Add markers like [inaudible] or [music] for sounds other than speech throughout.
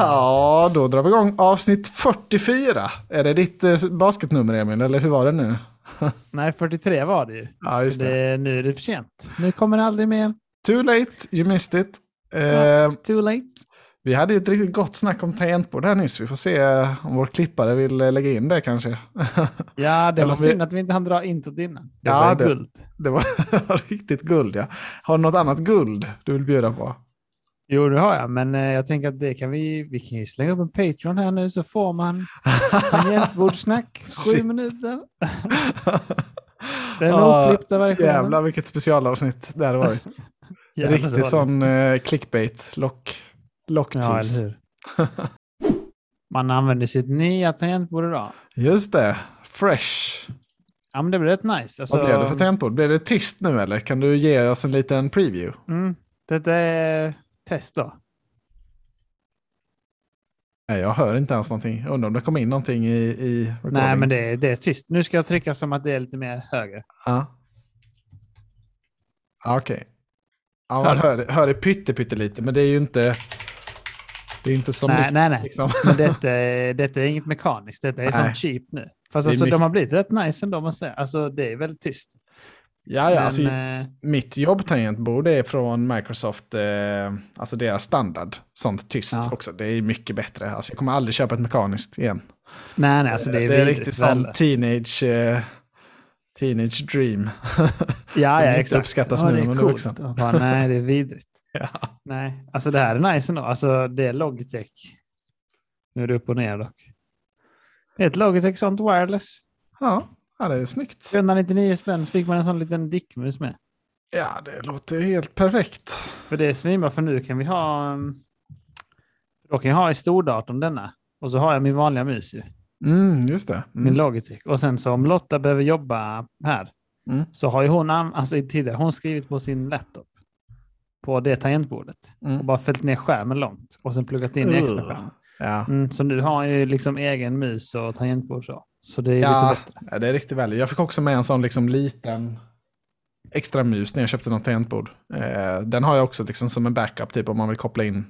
Ja, då drar vi igång avsnitt 44. Är det ditt eh, basketnummer Emil, eller hur var det nu? [laughs] Nej, 43 var det ju. Ja, just det. det, nu är det för sent. Nu kommer det aldrig mer. Too late, you missed it. Eh. Too late. vi hade ett riktigt gott snack om tangentbord här nyss. Vi får se om vår klippare vill eh, lägga in det kanske. [laughs] Ja, det var vi- synd att vi inte hann dra introt innan. Det Ja, var det- guld. Det var [laughs] riktigt guld ja. Har du något annat guld du vill bjuda på? Jo, det har jag, men eh, jag tänker att det kan vi, vi kan ju slänga upp en Patreon här nu så får man tangentbordssnack, [laughs] sju minuter. [laughs] Den Ja, oklippta versionen. Jävlar vilket specialavsnitt det hade varit. [laughs] Det Riktig det. sån eh, clickbait, lock, lock Ja? Man använder sitt nya tangentbord idag. Just det, fresh. Ja, men det blir rätt nice. Alltså, Vad blev det för tangentbord? Blev det tyst nu eller? Kan du ge oss en liten preview? mm, detta är test då. Nej, jag hör inte ens någonting. Undrar om det kom in någonting i, i recording. Nej, men det är, det är tyst. Nu ska jag trycka som att det är lite mer högre. Ja. Ja, Okej. Ja, Hör man hör, hör det pytte, pytte lite, men det är ju inte... Det är inte som... nej, nej, nej. Liksom. [laughs] Men detta är, detta är inget mekaniskt. Detta är Nej. sånt cheap nu. Fast alltså, mycket- de har blivit rätt nice ändå, måste jag säga. Alltså, det är väldigt tyst. Ja, ja, alltså, eh, mitt jobbtangentbord är från Microsoft, eh, alltså deras standard. Sånt tyst Ja. också. Det är mycket bättre. Alltså, jag kommer aldrig köpa ett mekaniskt igen. nej, nej, alltså det är, det är riktigt sån teenage, eh, teenage dream. Ja, [laughs] som ja, inte exakt. uppskattas ja, nu när man vuxen. Bara, nej, det är vidrigt. [laughs] ja. Nej, alltså det här är nice ändå. Alltså det är Logitech. Nu är det upp och ner dock. Det är ett Logitech sånt wireless. Ja, ja, det är snyggt. 399 spänn så fick man en sån liten dickmus med. Ja, det låter helt perfekt. För det är svinbra för nu kan vi ha... um, Då kan jag ha i stordatorn denna. Och så har jag min vanliga mus ju. Mm, just det. Min Mm. Logitech. Och sen så om Lotta behöver jobba här. Mm. Så har ju hon, alltså tidigare, hon skrivit på sin laptop. På det tangentbordet. Och Mm. bara fällt ner skärmen långt. Och sen pluggat in Ugh. extra skärm. Ja. Mm, så nu har jag ju liksom egen mus och tangentbord så. Så det är Ja, lite bättre. ja, det är riktigt väl. Jag fick också med en sån liksom liten extra mus när jag köpte något tangentbord. Eh, den har jag också liksom som en backup, typ om man vill koppla in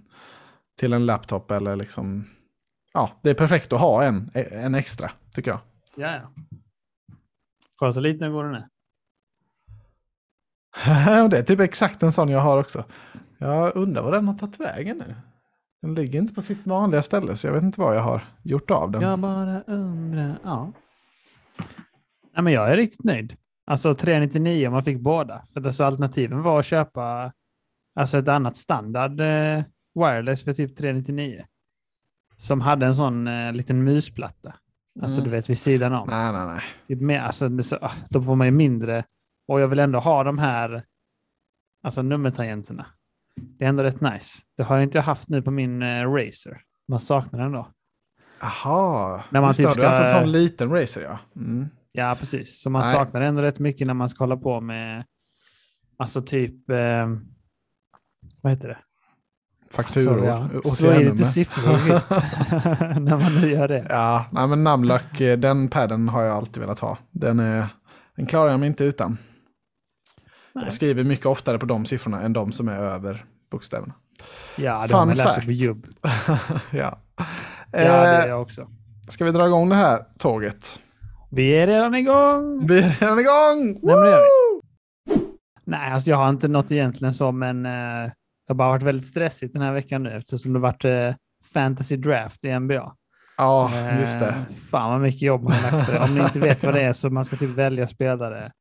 till en laptop eller liksom... Ja, det är perfekt att ha en, en extra, tycker jag. Ja, ja. Kolla så liten går den är. [laughs] Det är typ exakt en sån jag har också. Jag undrar vad den har tagit vägen nu. Den ligger inte på sitt vanliga ställe, så jag vet inte vad jag har gjort av den. Jag bara undrar. Ja. Nej, men jag är riktigt nöjd. Alltså 399 om man fick båda. För alltså, alternativen var att köpa alltså ett annat standard eh, wireless för typ 399. Som hade en sån eh, liten musplatta. Alltså Mm. du vet vid sidan om. Nej, nej, nej. Typ mer, alltså, så, ah, då får man ju mindre. Och jag vill ändå ha de här alltså nummertangenterna. Det är ändå rätt nice. Det har jag inte haft nu på min eh, Razer. Man saknar den då. Jaha, När man det, typ du har haft en ska- sån liten racer ja. Mm. Ja, precis. Så man Nej. saknar ändå rätt mycket när man ska hålla på med, alltså typ, eh, vad heter det? Fakturor Sorry, ja. och Slå i lite CNummer. siffror när man nu gör det. Ja, nej, men Namlock, eh, den padden har jag alltid velat ha. Den, är, den klarar jag mig inte utan. Jag skriver mycket oftare på de siffrorna än de som är över bokstäverna. Ja, det Fun har man lärt sig på jubb. ja. Ja, det är Eh, jag också. ska vi dra igång det här tåget? Vi är redan igång! Vi är redan igång! Nej! Nej, alltså jag har inte något egentligen så, men eh, det har bara varit väldigt stressigt den här veckan nu eftersom det varit eh, fantasy draft i NBA. Ja, just det. Eh, fan vad mycket jobb man har lagt på det. Om ni inte vet vad det är så man ska typ välja spelare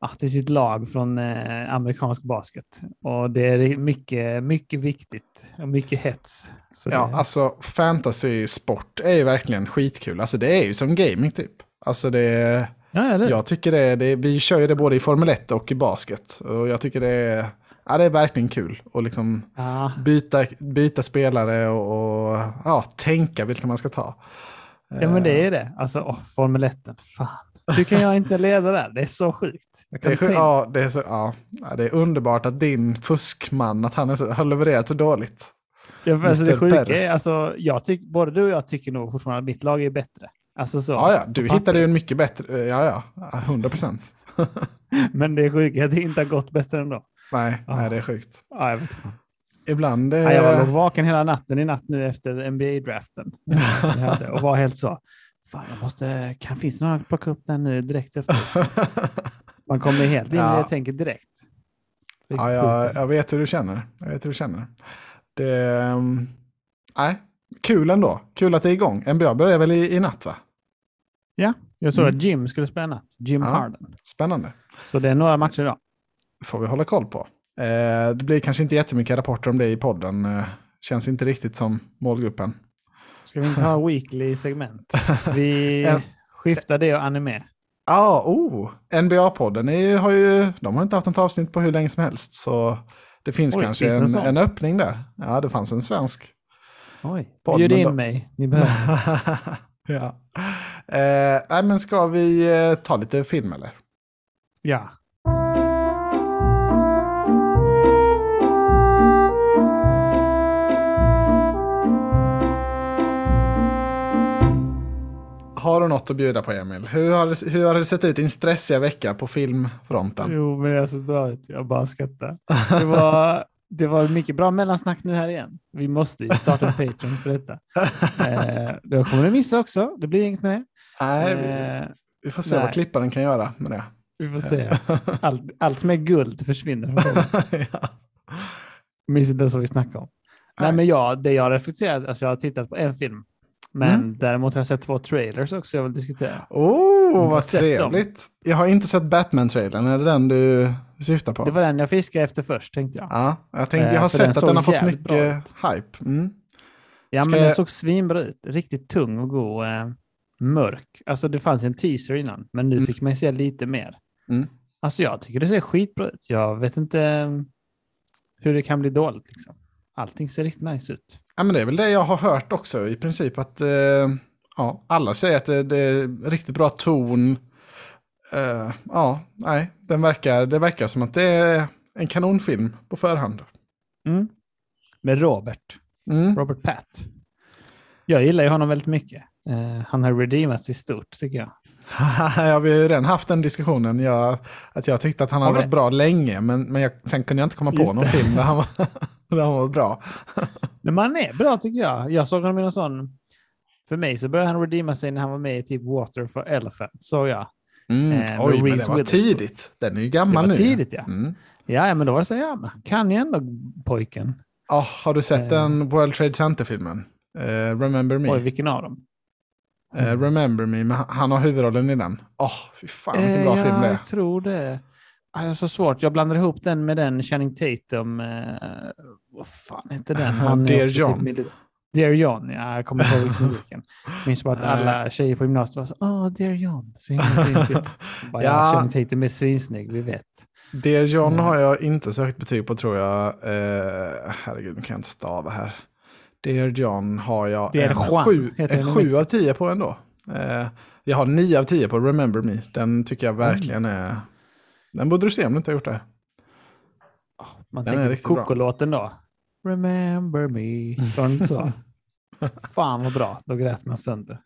ja, till sitt lag från eh, amerikansk basket. Och det är mycket, mycket viktigt och mycket hets. Så Ja, det, alltså fantasy-sport är ju verkligen skitkul. Alltså det är ju som gaming typ. Alltså det är... ja, eller? Jag tycker det är, det är, vi kör ju det både i Formel 1 och i basket. Och jag tycker det är, ja, det är verkligen kul. att liksom Ja, byta, byta spelare och, och ja, tänka vilka man ska ta. ja, men det är det. Alltså, åh, Formel 1. Fan. Hur kan jag inte leda där? Det är så sjukt. Det är, tänka. ja, det, är så, ja, det är underbart att din fuskman att han är så, har levererat så dåligt. Ja, alltså, det sjuka är, alltså, jag tyck, både du och jag tycker nog fortfarande att mitt lag är bättre. Alltså så. Ja, ja, du hittade ju en mycket bättre, ja, ja, 100 procent. [laughs] Men det är sjukt att det inte har gått bättre ändå. Nej, Ja. nej, det är sjukt. Ja, jag vet fan. ibland... Eh, Ja, jag var låg vaken hela natten i natt nu efter NBA-draften. [laughs] Och var helt så, fan jag måste, kan finns någon att plocka upp den nu direkt efter? [laughs] Man kommer helt in i Ja. det tänket direkt. Riktigt ja, jag, jag vet hur du känner. Jag vet hur du känner. Det... ehm, Nej, kul ändå. Kul att det är igång. NBA börjar väl i, i natt va? Jag såg Mm. att Jim skulle spela natt, Jim Ja. Harden. Spännande. Så det är några matcher idag. får vi hålla koll på. Eh, det blir kanske inte jättemycket rapporter om det i podden. Eh, känns inte riktigt som målgruppen. Ska vi inte ha [laughs] weekly segment? [laughs] Vi skiftar det och anime. Ja, oh, NBA-podden har ju, de har inte haft ett avsnitt på hur länge som helst. Så det finns Oj, kanske finns en en, öppning där. Ja, det fanns en svensk. Oj, Podden bjud in då. mig. Ni behöver. [laughs] ja. eh, nej, men ska vi eh, ta lite film eller? Ja. Att bjuda på Emil? Hur har, hur har det sett ut i din stressiga vecka på filmfronten? Jo, men det har sett bra ut. Jag bara skrattar. Det var, [laughs] det var mycket bra mellansnack nu här igen. Vi måste ju starta en Patreon för detta. [laughs] Eh, det kommer du missa också. Det blir inget med det. Nej, vi, Eh, vi får se nej. vad klipparen kan göra med det. vi får se. [laughs] Allt, allt som är guld försvinner. ja. Minns inte ens vad vi snackade om. Nej, men jag, det jag har reflekterat, alltså jag har tittat på en film. Men Mm. däremot har jag sett två trailers också jag vill diskutera. Oh, vad sett dem. trevligt. Jag har inte sett Batman-trailern. Är det den du syftar på? Det var den jag fiskade efter först tänkte jag. Ja, jag, tänkte, Eh, jag har för den sett att den har fått mycket hype. Mm. Ja, Ska men den jag- såg svinbra ut. Riktigt tung och god. Eh, mörk. Alltså det fanns en teaser innan, men nu Mm. fick man se lite mer. Mm. Alltså jag tycker det ser skitbra ut. Jag vet inte eh, hur det kan bli dåligt. Liksom. Allting ser riktigt nice ut. Ja, men det är väl det jag har hört också i princip. att eh, ja, Alla säger att det, det är riktigt bra ton. Eh, ja, nej, den verkar, det verkar som att det är en kanonfilm på förhand. Mm. Med Robert. Mm. Robert Patt. Jag gillar ju honom väldigt mycket. Eh, han har redeemats i stort tycker jag. [laughs] ja, vi har ju redan haft den diskussionen. Jag, att jag tyckte att han Har hade varit bra länge, men, men jag, sen kunde jag inte komma på Just någon det. film där han var, [laughs] [laughs] han var bra. [laughs] Men han är bra tycker jag. Jag såg honom i någon sån... För mig så började han redeema sig när han var med i typ Water for Elephant, såg jag. Mm. Eh, Oj, men det var tidigt. Den är ju gammal nu. tidigt, ja. Mm. Ja, ja, men då var det så, ja, kan ju ändå pojken. Ja, har du sett Eh. den World Trade Center-filmen? Eh, Remember Me? Oj, vilken av dem? Eh, Remember Me, men han- har huvudrollen i den. Åh, fy fan vilken bra Eh, film det är. Jag tror det. Det är så svårt. Jag blandar ihop den med den Channing Tatum. Eh, vad fan heter den? [laughs] är Dear också John. mili- Dear John, ja. Jag kommer ihåg [laughs] vilken vilken. Minns bara att alla tjejer på gymnasiet var så åh, Dear John. Så himla film. [laughs] Bara, ja. Channing Tatum är svinsnygg, vi vet. Dear John Mm. har jag inte så högt betyg på tror jag. Eh, herregud, nu kan jag inte stava här. Dear John har jag Dear en Juan sju, en sju av tio på ändå. Eh, jag har nio av tio på Remember Me. Den tycker jag verkligen är... Den borde du se om du inte har gjort det. Man Den tänker på. Coco-låten då. Remember me. Inte så? [laughs] Fan vad bra, då grät man sönder.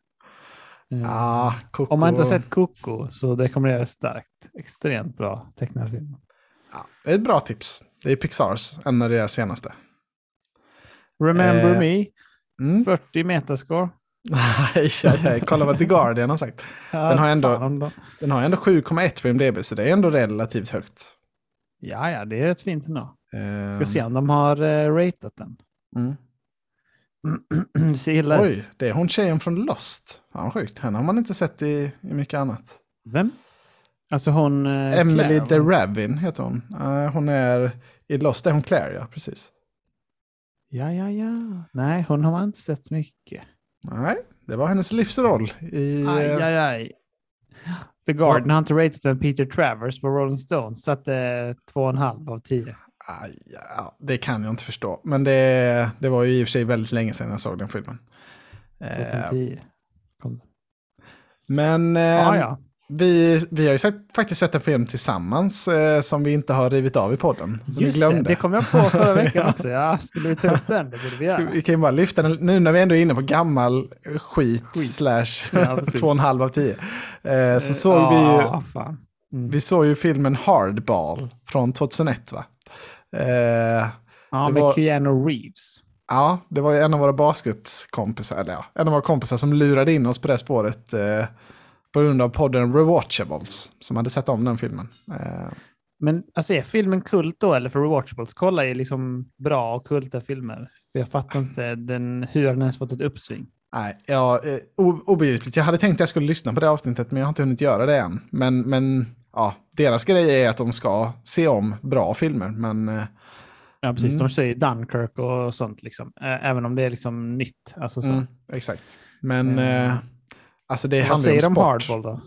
Eh, Ah. Om man inte har sett Coco så rekommenderar starkt. Extremt bra tecknad film. Ja, det är ett bra tips. Det är Pixars, en av deras senaste. Remember Eh, me, Mm. 40 metascore. Nej. kolla vad The Guardian har sagt. Den har ändå- Den har ändå 7,1 på IMDB, så det är ändå relativt högt. Ja, ja, det är rätt fint ändå. Eh, Ska se om de har uh, ratat den. Mm. [clears throat] ser illa Oj, ut. det är hon tjejen från Lost. Fan sjukt, henne har man inte sett i, i mycket annat. Vem? Alltså hon... Uh, Emily Claire? DeRavin heter hon. Eh, hon är i Lost, är hon Claire ja, precis. Ja, ja, ja. Nej, hon har man inte sett mycket. Nej, det var hennes livsroll i... Aj, eh, aj, aj. The Garden har inte ratat den Peter Travers på Rolling Stones. Satte två och en halv av tio. aj, ja, det kan jag inte förstå. Men det, det var ju i och för sig väldigt länge sedan jag såg den filmen. Eh, 2010. Kom. men eh, Ja, ja. Vi, vi har ju sett, faktiskt sett en film tillsammans eh, som vi inte har rivit av i podden. Som Just vi det, glömde. det kom jag på förra [laughs] veckan också. Ja, skulle vi ta upp den? Det borde vi Ska, göra. vi kan ju bara lyfta den nu när vi ändå är inne på gammal skit, Skit. slash Ja, två och en halv av tio. Eh, så Eh, såg vi ju, fan. Mm. vi såg ju filmen Hardball från 2001 va? Eh, Ja, Det med var- Keanu Reeves. Ja, det var ju en av våra basketkompisar, eller ja, en av våra kompisar som lurade in oss på det spåret eh, på grund av podden Rewatchables, som hade sett om den filmen. Eh, Men alltså, är filmen kult då, eller för Rewatchables? Kolla ju liksom bra och kulta filmer. För jag fattar inte den, hur den ens fått ett uppsving. nej, ja, eh, obegripligt. Jag hade tänkt att jag skulle lyssna på det avsnittet, men jag har inte hunnit göra det än. Men, men ja, deras grej är att de ska se om bra filmer, men eh, Ja, precis. Mm. De säger Dunkirk och sånt, liksom. Även om det är liksom nytt. Alltså, så. mm, exakt. Men Eh, eh, alltså det Vad säger om de. Hardball då?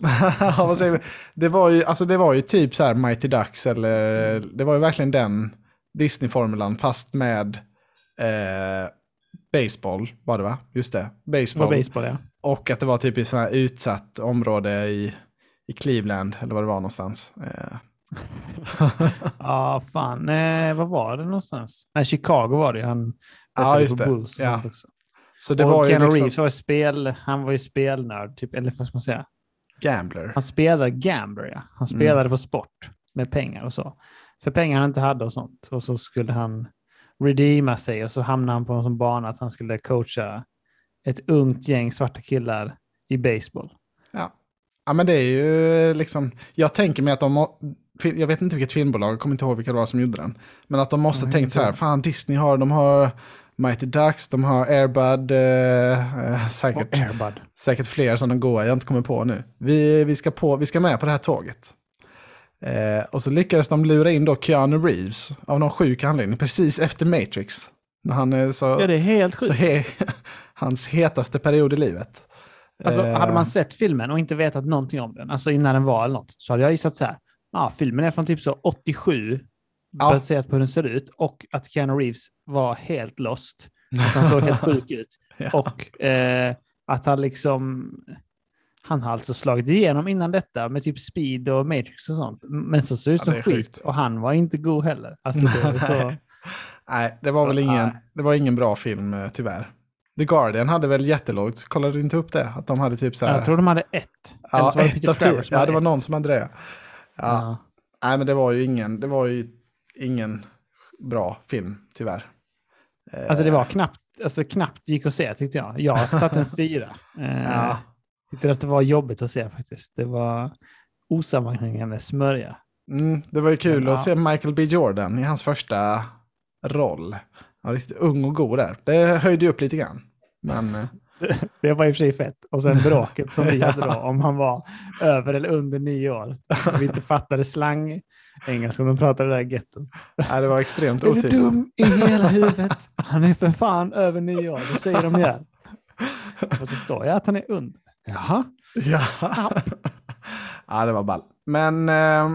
[laughs] Det var ju, alltså det var ju typ så här Mighty Ducks eller det var ju verkligen den Disney-formulan fast med eh, baseball var det va? Just det, baseball. baseball, ja. Och att det var typ i så här utsatt område i, i Cleveland eller vad det var någonstans. Eh, [laughs] Ja, fan. Eh, vad var det någonstans? Nej, Chicago var det ju. Han Ja, just det. Bulls Ja. också. Så det och var ju Keanu liksom Reeves var ju spel, han var ju spelnörd, typ, eller vad ska man säga? gambler. Han spelade gambler, ja. Han Mm. spelade på sport med pengar och så. För pengar han inte hade och sånt. Och så skulle han redeema sig och så hamnade han på en sån bana att han skulle coacha ett ungt gäng svarta killar i baseball. Ja. ja, men det är ju liksom, jag tänker mig att de, jag vet inte vilket filmbolag, jag kommer inte ihåg vilka det var som gjorde den. Men att de måste ha tänkt så här, fan Disney har, de har Mighty Ducks, de har Airbud, eh, eh, säkert, Airbud. säkert fler som de går, jag inte kommer på nu. Vi, vi, ska på, vi ska med på det här tåget. Eh, och så lyckades de lura in då Keanu Reeves av någon sjuk anledning, precis efter Matrix. När han är så, Ja, det är helt sjukt. he, [laughs] hans hetaste period i livet. Alltså, Eh, hade man sett filmen och inte vetat någonting om den, alltså innan den var eller något, så hade jag gissat så här. Ja, filmen är från typ så 87, Ja. baserat på hur den ser ut, och att Keanu Reeves var helt lost. Alltså, han såg helt sjuk ut. [laughs] Ja. Och eh, att han liksom... Han har alltså slagit igenom innan detta med typ speed och matrix och sånt. Men så ser det ut som skit. sjukt. Och han var inte god heller. Alltså det [laughs] så... Nej, det var väl ingen, det var ingen bra film eh, tyvärr. The Guardian hade väl jättelågt, kollade du inte upp det? Att de hade typ så här... Jag tror de hade ett. Eller ja, så var det ett Peter av. Travers Ja, det var någon som hade det. Ja. Ja. Nej, men det var ju ingen, det var ju ingen bra film, tyvärr. Eh, Alltså det var knappt, alltså knappt gick att se tyckte jag. Jag [laughs] satte en fyra. Eh, Ja. Tyckte att det var jobbigt att se faktiskt. Det var osammanhängande smörja. Mm, det var ju kul Men, att ja. se Michael B Jordan i hans första roll. Han var riktigt ung och god där. Det höjde ju upp lite grann. Men eh, [laughs] Det var i och för sig fett. Och sen bråket som vi hade då, [laughs] om han var över eller under nio år. Vi inte fattade slang engelska, de pratade det där gettot. [laughs] nej, det var extremt Är du otydligt. dum i hela huvudet? Han är för fan över nio år, det säger de igen. [laughs] Och så står jag att han är under. Jaha. Ja. [laughs] ja, det var ball. Men eh,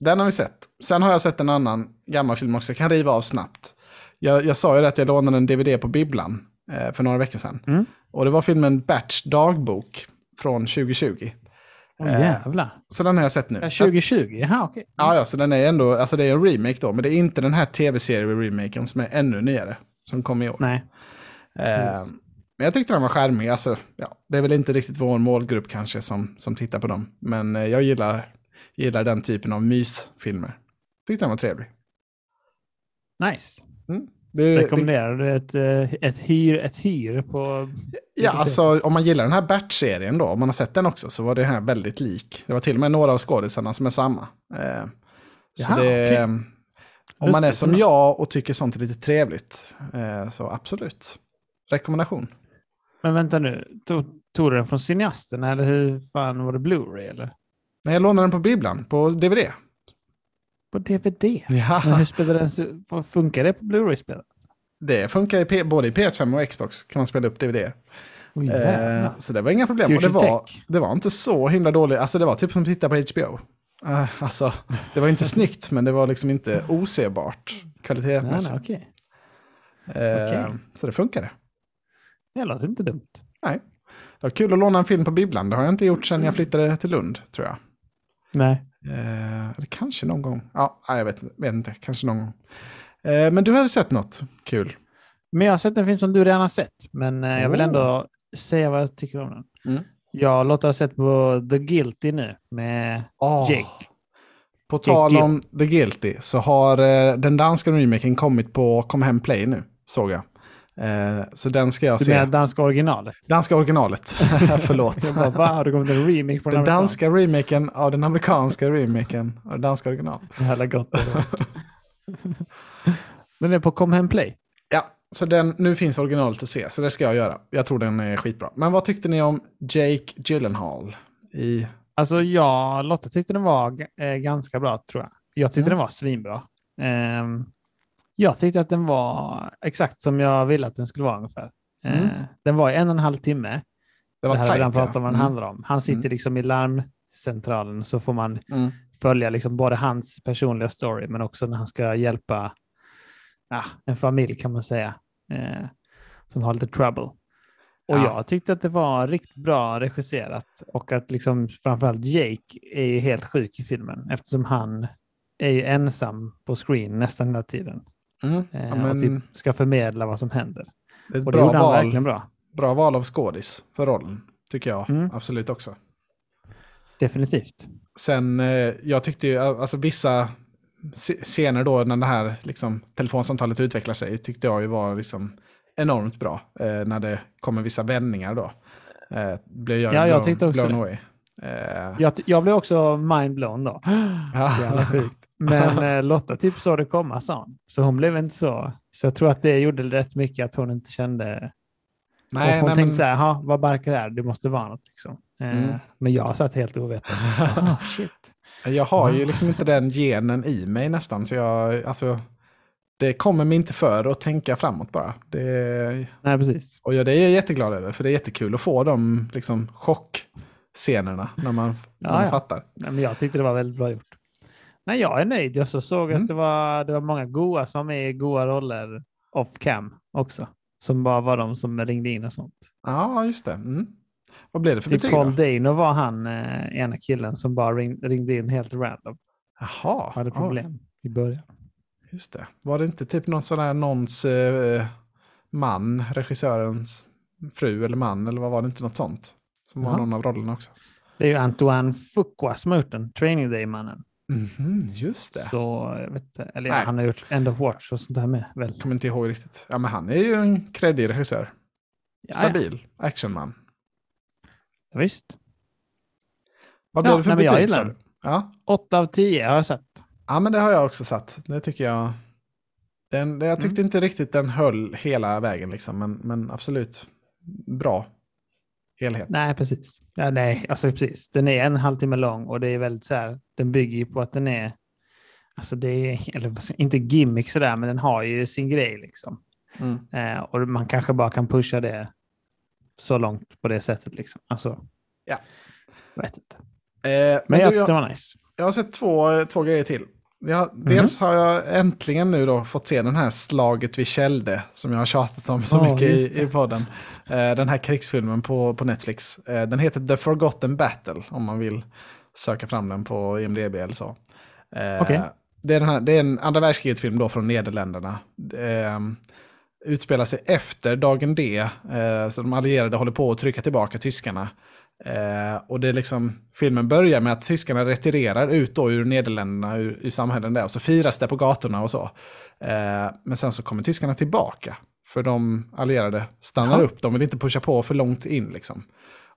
den har vi sett. Sen har jag sett en annan gammal film också. Jag kan riva av snabbt. Jag, jag sa ju det att jag lånade en DVD på bibblan eh, för några veckor sedan. Mm. Och det var filmen Batch dagbok från 2020. Eh, jävlar. Så den har jag sett nu. Ja, 2020, jaha okej. Ja, ja, så den är ändå, alltså det är en remake då, men det är inte den här tv-serie-remaken som är ännu nyare, som kom i år. Nej. Eh, men jag tyckte den var charmig. Alltså, ja, det är väl inte riktigt vår målgrupp kanske som, som tittar på dem. Men eh, jag gillar, gillar den typen av mysfilmer. Tyckte den var trevlig. Nice. Det, det, Rekommenderar du ett, eh, ett, hyr, ett hyr på... ja, alltså om man gillar den här Bert-serien då, om man har sett den också, så var det här väldigt lik. Det var till och med några av skådisarna som är samma. Eh, Jaha, det, okej. Om man är som jag och tycker sånt är lite trevligt, eh, så absolut. Rekommendation. Men vänta nu, tog, tog du den från cineasten eller hur fan var det Blu-ray eller? Men jag lånade den på bibblan, på DVD. På DVD? Men Ja. hur spelar den, funkar det på Blu-ray-spelet? Det funkar i både i PS5 och Xbox, kan man spela upp DVD. Oj, Eh, så det var inga problem. Och det, var, Tech. det var inte så himla dåligt. Alltså det var typ som att titta på HBO. Eh, alltså, det var inte [laughs] snyggt, men det var liksom inte osebart Nej, kvalitetsmässigt. nej, okej. Eh, okej. Så det funkade. Det låter inte dumt. Det var kul att låna en film på bibblan. Det har jag inte gjort sedan jag flyttade till Lund, tror jag. Nej. Eh, eller kanske någon gång. Ja, jag vet, vet inte. Kanske någon gång. Eh, men du hade sett något kul? Men jag har sett en film som du redan har sett, men eh, jag vill Oh. ändå säga vad jag tycker om den. Mm. Jag och Lotta har sett på The Guilty nu med Oh, Jake. På tal om The Guilty så har den danska remaken kommit på Kom Hem Play nu, såg jag. Eh, så den ska jag Du se. menar danska originalet? Danska originalet, [laughs] förlåt. Jag bara, va? Har det kommit en remake på Den amerikanska? danska remaken av den amerikanska remaken av danska original. Jävla gott. det är på Come Hem Play? Ja, så den, nu finns originalet att se, så det ska jag göra. Jag tror den är skitbra. Men vad tyckte ni om Jake Gyllenhaal? I... Alltså jag, Lotta tyckte den var eh, ganska bra tror jag. Jag tyckte Mm. den var svinbra. Ehm, jag tyckte att den var exakt som jag ville att den skulle vara ungefär. Eh, Mm. Den var i en och en halv timme. Det Det, var här har vi redan tajt, pratat om vad den Mm. handlar om. Han sitter Mm. liksom i larmcentralen så får man Mm. följa liksom både hans personliga story men också när han ska hjälpa ja, en familj kan man säga eh, som har lite trouble. Och Ja. jag tyckte att det var riktigt bra regisserat och att liksom framförallt Jake är helt sjuk i filmen eftersom han är ju ensam på screen nästan hela tiden Mm. eh, Ja, men och typ ska förmedla vad som händer. det är ett Och det bra gjorde han val, verkligen bra. bra val av skådis för rollen, tycker jag Mm. absolut också. Definitivt. Sen, eh, jag tyckte ju, alltså vissa scener då när det här liksom, telefonsamtalet utvecklar sig, tyckte jag ju var liksom enormt bra. Eh, när det kommer vissa vändningar då. Eh, blev jag, Ja, jag tyckte också blown away. Eh, Jag, jag blev också mindblown då. Jävla sjukt. Men [laughs] eh, Lotta typ såg det komma sa hon. Så hon blev inte så. Så jag tror att det gjorde rätt mycket att hon inte kände. Nej, och hon nej, tänkte men, så här, "Ha, vad barkar det här? Det måste vara något liksom. Eh, Mm. Men jag satt helt ovetande. [laughs] Ah, shit. jag har ju liksom inte den genen i mig nästan, så jag, alltså, det kommer mig inte för att tänka framåt bara. Det, Nej, precis. och ja, det är jag jätteglad över, för det är jättekul att få de liksom, chockscenerna när man, när man ja. fattar. Nej, men jag tyckte det var väldigt bra gjort. Nej, jag är nöjd. Jag så såg Mm. att det var, det var många goa som är i goa roller off cam också. Som bara var de som ringde in och sånt. Ja, just det. Mm. Vad blev det för Typ betyg Paul då? Dano var han eh, ena killen som bara ring, ringde in helt random. Jaha, Hade problem i början. just det. Var det inte typ någon sån där någons eh, man, regissörens fru eller man, eller vad var det inte något sånt? Som var Jaha. någon av rollerna också. Det är ju Antoine Fuqua som har gjort den, Training Day-mannen. Mhm, just det. Så, jag vet inte, eller ja, Nej. han har gjort End of Watch och sånt där med väl? Kommer inte ihåg riktigt. Ja, men han är ju en kreddig regissör. Ja, Stabil actionman. Ja, visst. Vad Ja, blev det för nej, jag betyg du? Ja. 8 av 10 har jag sett. ja, men det har jag också satt. Det tycker jag. Den, jag tyckte inte riktigt den höll hela vägen liksom, men, men absolut bra helhet. Nej, precis. Ja, nej, alltså precis. Den är en halvtimme lång och det är väldigt så här, den bygger ju på att den är, alltså det är, eller inte gimmick sådär, men den har ju sin grej liksom. Mm. Eh, och man kanske bara kan pusha det så långt på det sättet liksom. Alltså, Ja. jag vet inte. Eh, Men jag du, tyckte det var nice. Jag har sett två, två grejer till. Jag, Mhm. Dels har jag äntligen nu då fått se den här Slaget vid Källde som jag har tjatat om så Ja, mycket i, i podden. Eh, den här krigsfilmen på, på Netflix. Eh, den heter The Forgotten Battle om man vill söka fram den på IMDB eller så. Eh, Okej. det, är den här, det är en andra världskriget-film då från Nederländerna. Utspelar sig efter dagen D, så de allierade håller på att trycka tillbaka tyskarna. Eh, och det är liksom, filmen börjar med att tyskarna retirerar ut då ur Nederländerna, ur, ur samhällen där, och så firas det på gatorna och så. Eh, men sen så kommer tyskarna tillbaka, för de allierade stannar Ja. upp, de vill inte pusha på för långt in liksom.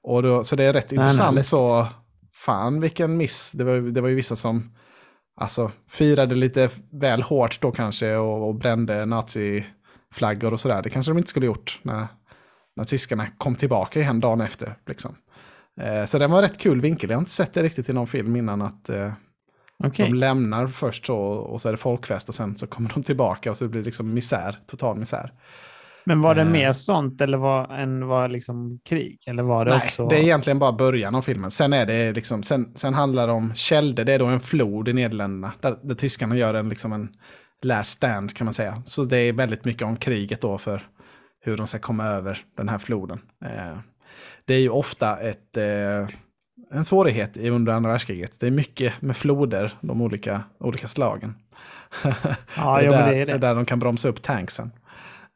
Och då, så det är rätt Nej, nej, intressant läskigt. så, fan vilken miss, det var, det var ju vissa som alltså, firade lite väl hårt då kanske och, och brände naziflaggor och sådär. Det kanske de inte skulle gjort när, när tyskarna kom tillbaka igen dagen efter. Liksom. Eh, så det var rätt kul vinkel. Jag har inte sett det riktigt i någon film innan att eh, Okej. de lämnar först så och så är det folkfest och sen så kommer de tillbaka och så blir det liksom misär, total misär. Men var det Eh. mer sånt eller var, än var liksom krig? Eller var det Nej, också... det är egentligen bara början av filmen. Sen, är det liksom, sen, sen handlar det om Kälde, det är då en flod i Nederländerna. Där, där tyskarna gör en, liksom en last stand kan man säga. Så det är väldigt mycket om kriget då för hur de ska komma över den här floden. Det är ju ofta ett, eh, en svårighet i under andra världskriget. Det är mycket med floder, de olika, olika slagen. Ja, [laughs] det, är där, det är det. där de kan bromsa upp tanksen.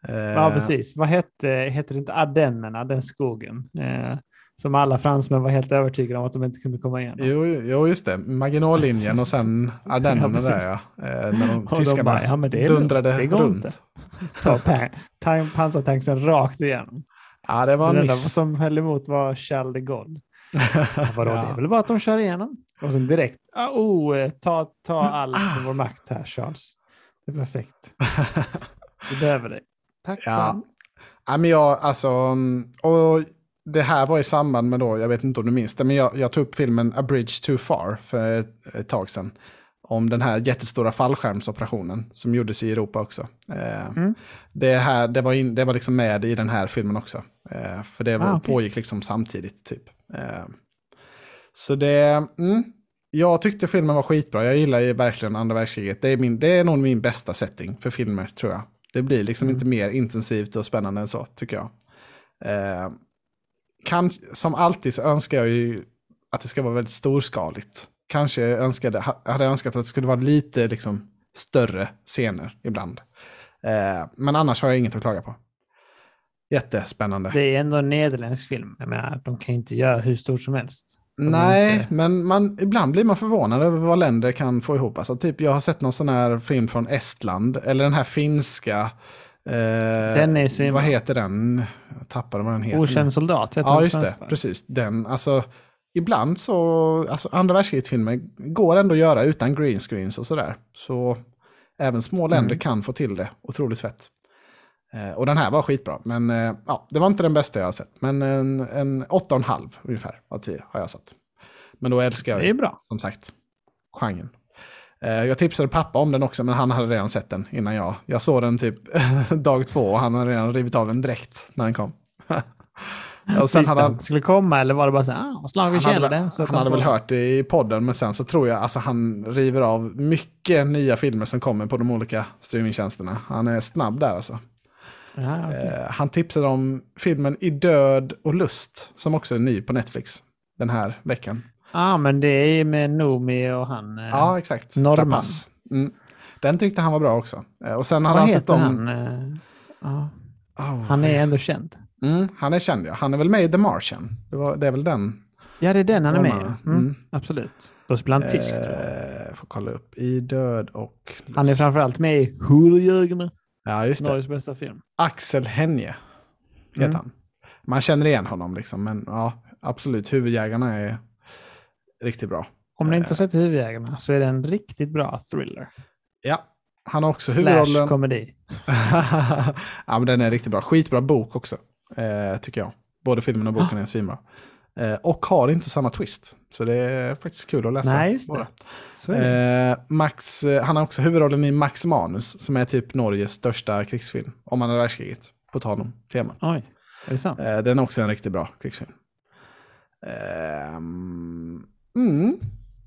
Eh, Ja, precis. Vad hette, hette det inte Ardennerna, den skogen? Eh, Som alla fransmän var helt övertygade om att de inte kunde komma igenom. Jo, jo just det. Maginallinjen och sen [laughs] Ardennerna Ja, där ja. Eh, när de Och tyskarna de bara, ja men det är dundrade det går runt. inte. Ta pansartanksen rakt igenom. Ja, det var en enda miss. som höll emot var de Gaulle. [laughs] Ja, Vadå, det är Ja. väl bara att de kör igenom. Och sen direkt, ah, oh, eh, ta, ta all vår makt här Charles. Det är perfekt. [laughs] Vi behöver dig. Tack Ja. Sam. Ja, men jag, alltså, mm, och det här var i samband med då, jag vet inte om du minns det, men jag, jag tog upp filmen A Bridge Too Far för ett, ett tag sedan. Om den här jättestora fallskärmsoperationen som gjordes i Europa också. Eh, Mm. det, här, det, var in, det var liksom med i den här filmen också. Eh, för det var, Ah, okej. pågick liksom samtidigt typ. Eh, så det, mm, jag tyckte filmen var skitbra. Jag gillar ju verkligen andra världskriget. Det är, min, det är nog min bästa setting för filmer tror jag. Det blir liksom Mm. inte mer intensivt och spännande än så, tycker jag. Kan, som alltid så önskar jag ju att det ska vara väldigt storskaligt. Kanske önskade, ha- hade önskat att det skulle vara lite liksom, större scener ibland. Eh, men annars har jag inget att klaga på. Jättespännande. Det är ändå en nederländsk film. Jag menar, de kan inte göra hur stort som helst. de Nej, inte- men man, ibland blir man förvånad över vad länder kan få ihop. Alltså, typ, jag har sett någon sån här film från Estland, eller den här finska. Eh, Den är svinbra. Vad heter den? Jag tappade vad den heter. Okänd soldat Ja, just det. Precis. Den, alltså, ibland så, alltså andra världskrigsfilmer går ändå att göra utan green screens och sådär. Så även små länder Mm. kan få till det otroligt fett. Eh, och den här var skitbra, men eh, ja, det var inte den bästa jag har sett. Men en, en 8,5 ungefär av 10 har jag satt. Men då älskar jag Det är bra. som sagt genren. Eh, Jag tipsade pappa om den också, men han hade redan sett den innan jag. Jag såg den typ [laughs] dag två och han hade redan rivit av den direkt när den kom. [laughs] och sen hade han han, skulle komma eller var det bara så här, ah, slag vi han hade, känner väl- det. Så att han hade väl hört det i podden, men sen så tror jag alltså han river av mycket nya filmer som kommer på de olika streamingtjänsterna. Han är snabb där alltså. Ja, okej. Eh, han tipsade om filmen I död och lust, som också är ny på Netflix den här veckan. ah, men det är med Noomi och han. eh, Ja, exakt. Rapace. Mm. Den tyckte han var bra också. Eh, Och sen hade vad han sett heter om... han? eh, ja, Oh, han är ändå känd. Mm, han är känd, ja. Han är väl med i The Martian. Det, var, det är väl den. Ja, det är den han är med. Mm, Mm. Absolut. Spelar han tysk tror jag. Eh, får kolla upp. I död och lust. Han är framförallt med i Horjägarna. Ja, just det. Norges bästa film. Axel Henje heter Mm. han. Man känner igen honom liksom, men ja, absolut. Huvudjägarna är riktigt bra. Om ni inte Eh. har sett Huvudjägarna så är det en riktigt bra thriller. Ja, han har också Slash huvudrollen. komedi. [laughs] ja, men den är riktigt bra. Skitbra bok också, eh, tycker jag. Både filmen och boken är svinbra. Eh, och har inte samma twist. Så det är faktiskt kul att läsa. Nej, just det. Så är det. Eh, Max, eh, han har också huvudrollen i Max Manus, som är typ Norges största krigsfilm. Om andra världskriget, på tal om temat. Oj, är det sant? Eh, den är också en riktigt bra krigsfilm. Ehm, mm.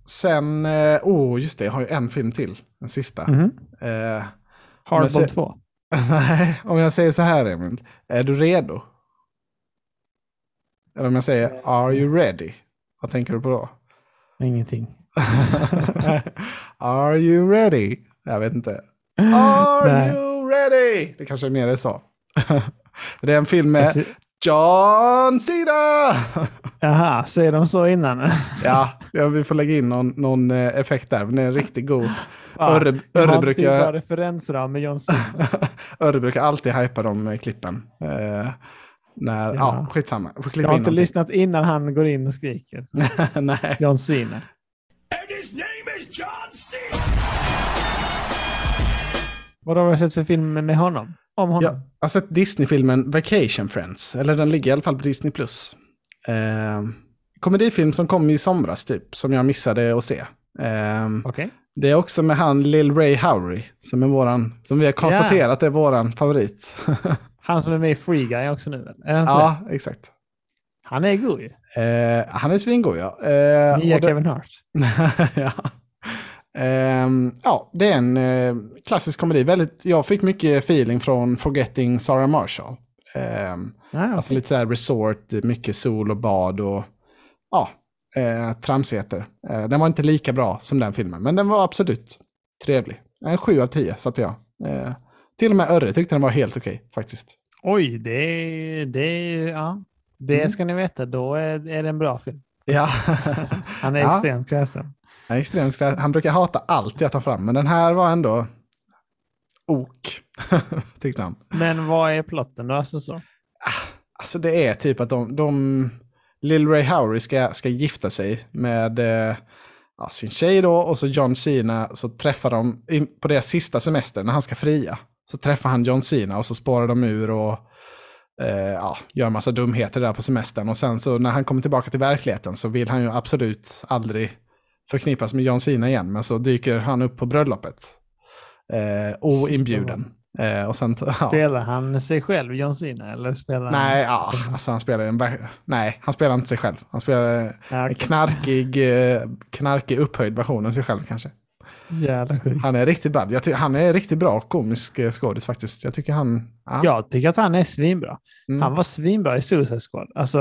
Sen, eh, oh just det, jag har ju en film till. En sista. Mhm. Eh, Hardball ser- 2. [laughs] Nej, om jag säger så här Emil. Är du redo? Eller om jag säger Are you ready? Vad tänker du på då? Ingenting. [laughs] Are you ready? Jag vet inte. Are Nej. you ready? Det kanske är mer det så. [laughs] det är en film med John Cena! Jaha, säger de så innan? [laughs] ja, ja, vi får lägga in någon, någon eh, effekt där. Men den är riktigt god. Ja, typ bara brukar, referensram med John Cena. Örre brukar alltid hypa de eh, klippen. Eh, när, ja. Ja. skitsamma. Jag har in inte någonting. lyssnat innan han går in och skriker. [laughs] Nej. John Cena. And his name is John Cena! Vad har du sett för film med honom? Om honom? Jag har sett Disney-filmen Vacation Friends. Eller den ligger i alla fall på Disney+. Plus. Eh, komedifilm som kom i somras typ, som jag missade att se. Eh, Okej. det är också med han Lil Ray Howery, som, är våran, som vi har konstaterat är våran favorit. [laughs] Han som är med i Free Guy också nu. Ja, exakt. det? han är god ju. Eh, han är svingod ja. Eh, Nya det- Kevin Hart. [laughs] ja. Ehm, ja, det är en eh, klassisk komedi. Väldigt, jag fick mycket feeling från Forgetting Sarah Marshall. Ehm, Ja, Alltså lite så här resort, mycket sol och bad och ja, eh, tramsigheter. Eh, den var inte lika bra som den filmen, men den var absolut trevlig. En sju av tio satte jag. Till och med Örre tyckte den var helt okej faktiskt. Oj, det, det, ja. Det Mm. ska ni veta, då är, är det en bra film. Ja. [laughs] Han är [laughs] Ja. extremt kräsen. Han, är extremt, klä- han brukar hata allt jag tar fram, men den här var ändå ok, [laughs] tyckte han. Men vad är plotten då? Alltså så? Alltså det är typ att de, de Lil Ray Howery ska, ska gifta sig med eh, ja, sin tjej då och så John Cena så träffar de på deras sista semester när han ska fria. Så träffar han John Cena och så spårar de ur och eh, ja, gör en massa dumheter där på semestern. Och sen så när han kommer tillbaka till verkligheten så vill han ju absolut aldrig förknippas med John Cena igen. Men så dyker han upp på bröllopet. Eh, oinbjuden. Eh, och sen, ja. Spelar han sig själv, John Cena? Eller spelar han... Nej, ja, alltså han spelar en, nej, han spelar inte sig själv. Han spelar Ja, en knarkig, eh, knarkig upphöjd version av sig själv kanske. Jävla sjukt. Han är riktigt bad. Han är riktigt bra komisk eh, skådis faktiskt. Jag tycker han... Ja, Jag tycker att han är svinbra. mm, Han var svinbra i Suicide Squad. Alltså,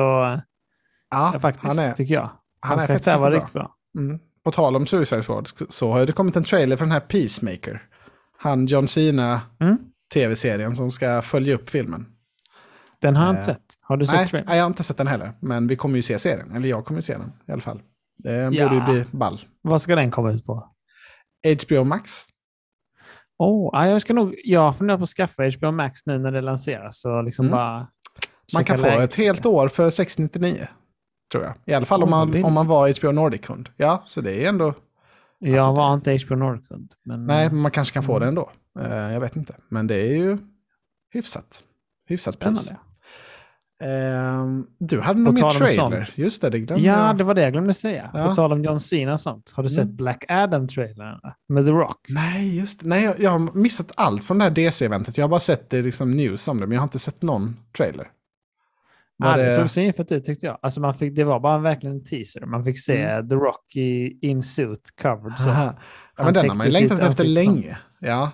ja, faktiskt, han är, tycker jag. han Hans är karaktär faktiskt var bra. riktigt bra. Mm. På tal om Suicide Squad så har det kommit en trailer för den här Peacemaker. Han John Cena Mm. tv-serien som ska följa upp filmen. Den har jag Eh, inte sett. Har du sett Nej, trailern? nej, jag har inte sett den heller. Men vi kommer ju se serien. Eller jag kommer ju se den i alla fall. Det Ja. borde ju bli ball. Vad ska den komma ut på? HBO Max. Oh, ja, jag ska nog, jag funderar på att skaffa HBO Max nu när det lanseras. Så liksom Mm. bara Man kan få ett helt år för 699. Tror jag. I alla fall om Oj, vad man, om man var HBO Nordic-kund. Ja, så det är ändå... Jag Alltså, var inte HBO Nord-kund. Men... Nej, men man kanske kan få Mm. det ändå. Eh, jag vet inte. Men det är ju hyfsat. Hyfsat pris. Ehm, du hade nog mer trailer. sånt. Just det, det glömde Ja, jag. det var det jag glömde säga. Ja. På tal om John Cena och sånt. Har du Mm. sett Black Adam-trailern med The Rock? Nej, just. Nej, jag, jag har missat allt från det här DC-eventet. Jag har bara sett det liksom news om det, men jag har inte sett någon trailer. Var Ja, det det- såg svinfett ut tyckte jag. Alltså man fick, det var bara verkligen en teaser. Man fick se Mm. The Rock i in suit covered. Så. Ja, men den har man ju längtat efter länge. Ja,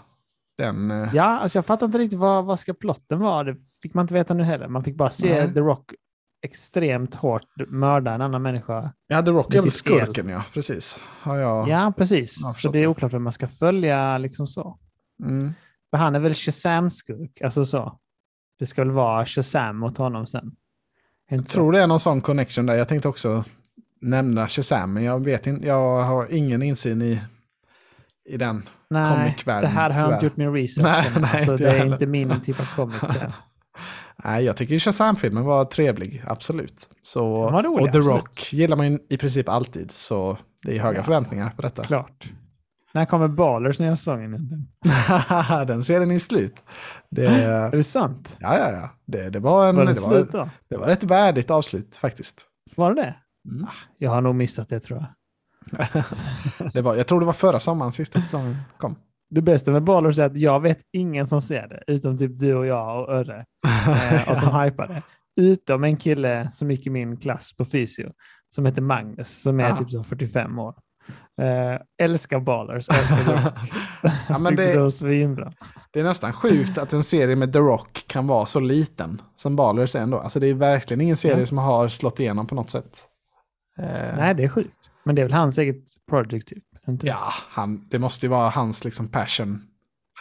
den... eh, Ja, alltså jag fattar inte riktigt vad, vad ska plotten vara. Det fick man inte veta nu heller. Man fick bara se Nej. The Rock extremt hårt mörda en annan människa. Ja, The Rock är väl skurken, ja. Precis. Har jag... Ja, precis. jag så det är oklart vem man ska följa liksom så. Mm. För han är väl Shazam-skurk, alltså så. Det ska väl vara Shazam mot honom sen. Inte Jag tror det är någon sån connection där. Jag tänkte också nämna Shazam, men jag vet inte. Jag har ingen insyn i, i den. Nej, det här har jag inte gjort min research. Nej, nej, alltså, det är inte min typ av comic. [laughs] Nej, jag tycker Shazam-filmen var trevlig, absolut. Så, Den var rolig, och The absolut. Rock gillar man ju i princip alltid, så det är höga Ja. förväntningar på detta. Klart. När kommer Ballers nya säsongen? egentligen? [laughs] den serien är slut. Det, [gasps] Är det sant? ja, ja, ja. Det, det, var en, Var det det, var, slut det var ett värdigt avslut faktiskt. Var det det? Mm. Jag har nog missat det tror jag. Det var, jag tror det var förra sommaren sista säsongen kom. Det bästa med Ballers är att jag vet ingen som ser det, utom typ du och jag och Örre, eh, och som [laughs] hypar det. Utom en kille som gick i min klass på fysio, som heter Magnus, som är Ah. typ så 45 år. Eh, älskar Ballers, älskar The Rock. [laughs] Ja, men det- det var svinbra. Det är nästan sjukt att en serie med The Rock kan vara så liten som Ballers är ändå. Alltså det är verkligen ingen serie Ja. som har slått igenom på något sätt. Eh, Nej, det är sjukt. Men det är väl hans eget project typ? Inte? Ja, han, det måste ju vara hans liksom passion.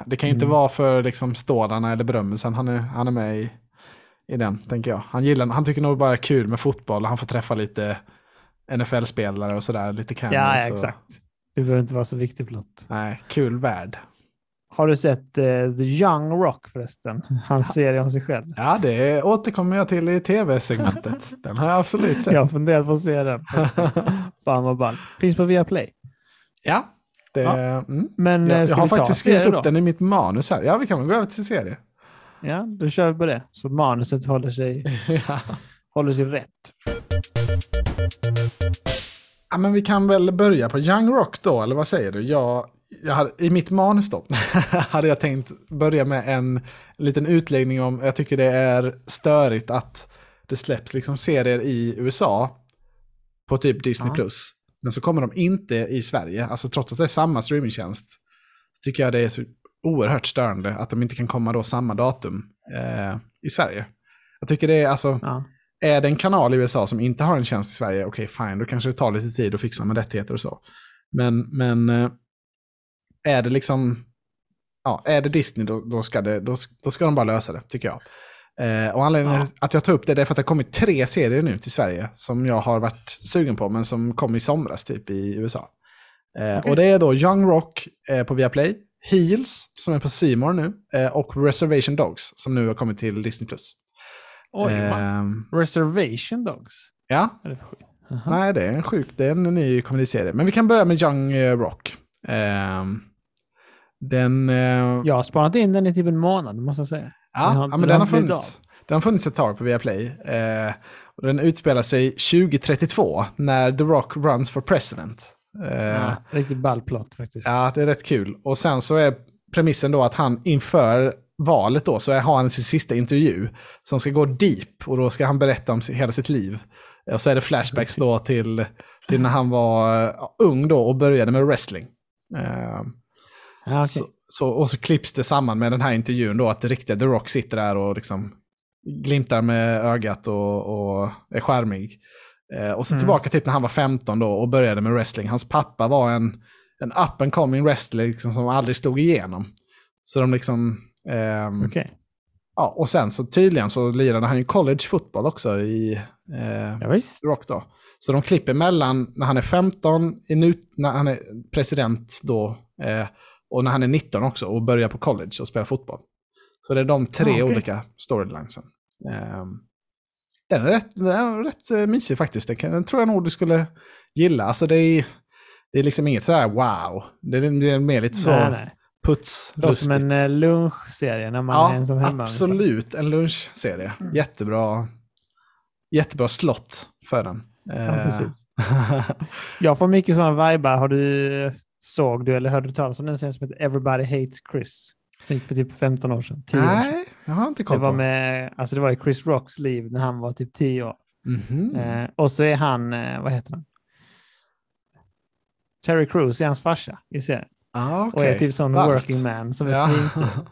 Det kan ju inte Mm. vara för liksom stålarna eller berömmelsen han är, han är med i, i den, tänker jag. Han, gillar, han tycker nog bara är kul med fotboll och han får träffa lite NFL-spelare och sådär, lite cameos. ja, ja, exakt. Det behöver inte vara så viktigt plott. Nej, kul värld. Har du sett eh, The Young Rock förresten? Hans serie om sig själv. Ja, det återkommer jag till i tv-segmentet. [laughs] Den har jag absolut sett. Jag funderat på att se den. [laughs] Fan vad ball. Finns på Viaplay. Ja, det, Ja. Mm. Men Jag, eh, jag har faktiskt skrivit upp då? den i mitt manus här. Ja, vi kan väl gå över till serie. Ja, då kör vi på det. Så manuset håller sig, [laughs] ja. håller sig rätt. ja, men vi kan väl börja på Young Rock då, eller vad säger du? Jag hade, I mitt manus då [laughs] hade jag tänkt börja med en liten utläggning om, jag tycker det är störigt att det släpps liksom serier i USA på typ Disney+. Ja. Plus. Men så kommer de inte i Sverige, alltså trots att det är samma streamingtjänst. Tycker jag det är så oerhört störande att de inte kan komma då samma datum eh, i Sverige. Jag tycker det är alltså, Ja. är det en kanal i USA som inte har en tjänst i Sverige, okej fine, då kanske det tar lite tid att fixa med rättigheter och så. Men, men eh, är det liksom, ja, är det Disney då, då, ska det, då, då ska de bara lösa det, tycker jag. Eh, och anledningen att jag tar upp det är för att det har kommit tre serier nu till Sverige som jag har varit sugen på, men som kom i somras typ i USA. Eh, Okej. Och det är då Young Rock eh, på Viaplay, Heels som är på More nu, eh, och Reservation Dogs som nu har kommit till Disney+. Oj? Ehm, Reservation Dogs? ja, Är det nej det är en sjuk, det är en ny komediserie. Men vi kan börja med Young eh, Rock. Ehm, den... eh, Jag har spanat in den i typ en månad, måste jag säga. Den Ja, har ja men den den har funnits, den har funnits ett tag på Viaplay. Eh, och den utspelar sig 2032 när The Rock runs for president. Eh, Ja, riktigt ball plot faktiskt. ja, det är rätt kul. Och sen så är premissen då att han inför valet då så har han sin sista intervju som ska gå deep och då ska han berätta om hela sitt liv. Och så är det flashbacks då till, till när han var eh, ung då och började med wrestling. Eh, Ja, okej. så, så, och så klipps det samman med den här intervjun då, att det riktiga The Rock sitter där och liksom glimtar med ögat och, och är charmig. Eh, och så Mm. tillbaka typ när han var 15 då och började med wrestling. Hans pappa var en, en up and coming wrestler liksom, som aldrig slog igenom. Så de liksom... ehm, Okej. ja, och sen så tydligen så lirade han ju college football också i eh, Ja, Rock då. Så de klipper mellan när han är 15, i nu, när han är president då, eh, och när han är 19 också och börjar på college och spelar fotboll. Så det är de tre Ah, okej. olika storylinesen. Eh, den är rätt, den är rätt eh, mysig faktiskt. Den, kan, den tror jag nog du skulle gilla. Alltså det är, det är liksom inget sådär wow. Det är, det är mer lite så Nej, nej. puts, Det som en eh, lunchserie när man är Ja, ensam hemma. absolut. En lunchserie. Mm. Jättebra, jättebra slott för den. Ja, Eh, precis. [laughs] Jag får mycket sådana vibar. Har du, såg du eller hörde du talas om den serien som heter Everybody Hates Chris? Den för typ 15 år sedan. 10 år sedan. Nej, jag har inte Det koll var, på. med, alltså det var i Chris Rocks liv när han var typ 10 år. Mhm. Eh, och så är han, eh, vad heter han? Terry Crews är hans farsa i serien. ah, Och är typ sån Ballt. working man som är Ja. svinsur. [laughs]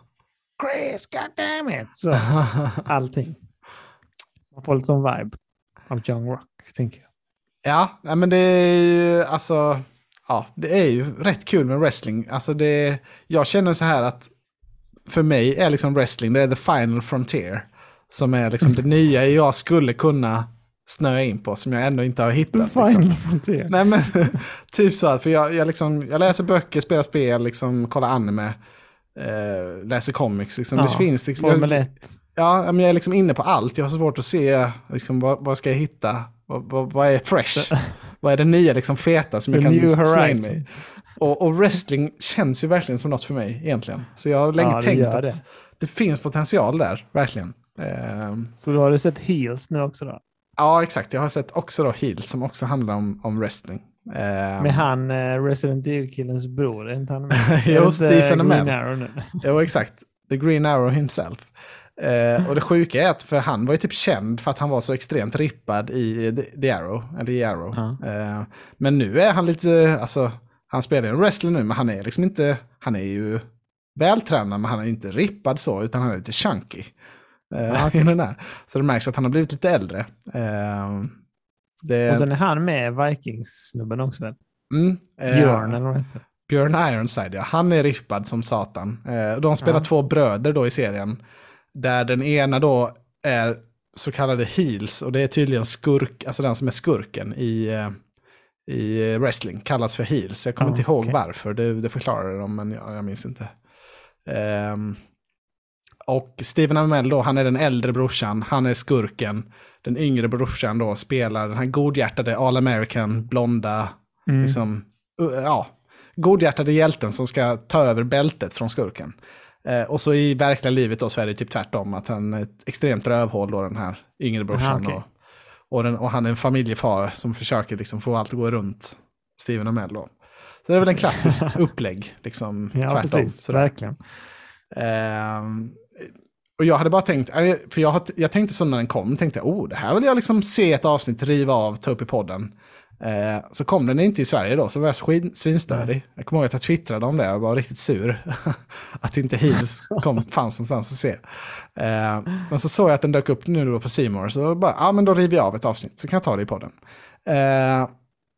Chris, goddammit! Så [laughs] allting. Man får lite sån vibe av Young Rock, tänker jag. ja, men det är ju alltså... Ja, det är ju rätt kul med wrestling. Alltså det, jag känner så här att för mig är liksom wrestling, det är the final frontier. Som är liksom det nya jag skulle kunna snöa in på, som jag ändå inte har hittat. liksom. Final Frontier. Nej men [laughs] typ så att, för jag, jag, liksom, jag läser böcker, spelar spel, liksom, kollar anime, eh, läser comics. Liksom. det Ja, finns liksom, Formel jag, 1. ja, men jag är liksom inne på allt. Jag har så svårt att se liksom, vad, vad ska jag hitta. Vad, vad, vad är fresh? [laughs] vad är det nya liksom, feta som The jag kan snöa in mig? Och, och wrestling känns ju verkligen som något för mig egentligen. Så jag har länge Ja, tänkt att det. det. finns potential där, verkligen. Ehm, Så då har du sett Heels nu också då? ja, exakt. Jag har sett också då Heels som också handlar om, om wrestling. Ehm, Med han eh, Resident Evil-killens bror, är inte han med? [laughs] Jo, Stephen Amell. Jo, exakt. The Green Arrow himself. Eh, och det sjuka är att för han var ju typ känd för att han var så extremt rippad i The, The Arrow. Eller i Arrow. Ja. Eh, men nu är han lite, alltså, han spelar ju en wrestler nu, men han är liksom inte, han är ju vältränad, men han är inte rippad så, utan han är lite chunky. Eh, Ja, i den. Så det märks att han har blivit lite äldre. Eh, det, Och sen är han med Vikings-snubben också väl? mm, eh, Björn eller vad heter. Björn Ironside, ja. Han är rippad som satan. Eh, de spelar Ja. två bröder då i serien. Där den ena då är så kallade heels och det är tydligen skurk, alltså den som är skurken i, eh, i wrestling kallas för heels. Jag kommer Ja, inte ihåg okej. varför, det, det förklarar de men jag, jag minns inte. Ehm, och Steven Amell då, han är den äldre brorsan, han är skurken. Den yngre brorsan då spelar den här godhjärtade All American, blonda, Mm. liksom, ja, godhjärtade hjälten som ska ta över bältet från skurken. Eh, och så i verkliga livet då så är det typ tvärtom, att han är ett extremt rövhål då den här yngre brorsan. Aha, okej. och, och, den, och han är en familjefar som försöker liksom få allt att gå runt Steven Amell då. Så det är väl en klassiskt [laughs] upplägg, liksom Ja, tvärtom. precis. sådär. Verkligen. Ehm, och jag hade bara tänkt, eh, för jag, jag tänkte så när den kom, tänkte jag, oh, det här vill jag liksom se ett avsnitt, riva av, ta upp i podden. Eh, så kom den inte i Sverige då, så var jag svin- svinstörig. Jag kommer ihåg att jag twittrade om det, jag var riktigt sur. [laughs] att inte Heels kom, fanns någonstans att se. Eh, men så såg jag att den dök upp nu då på More, så bara, ja men då river jag av ett avsnitt, så kan jag ta det i podden. Eh,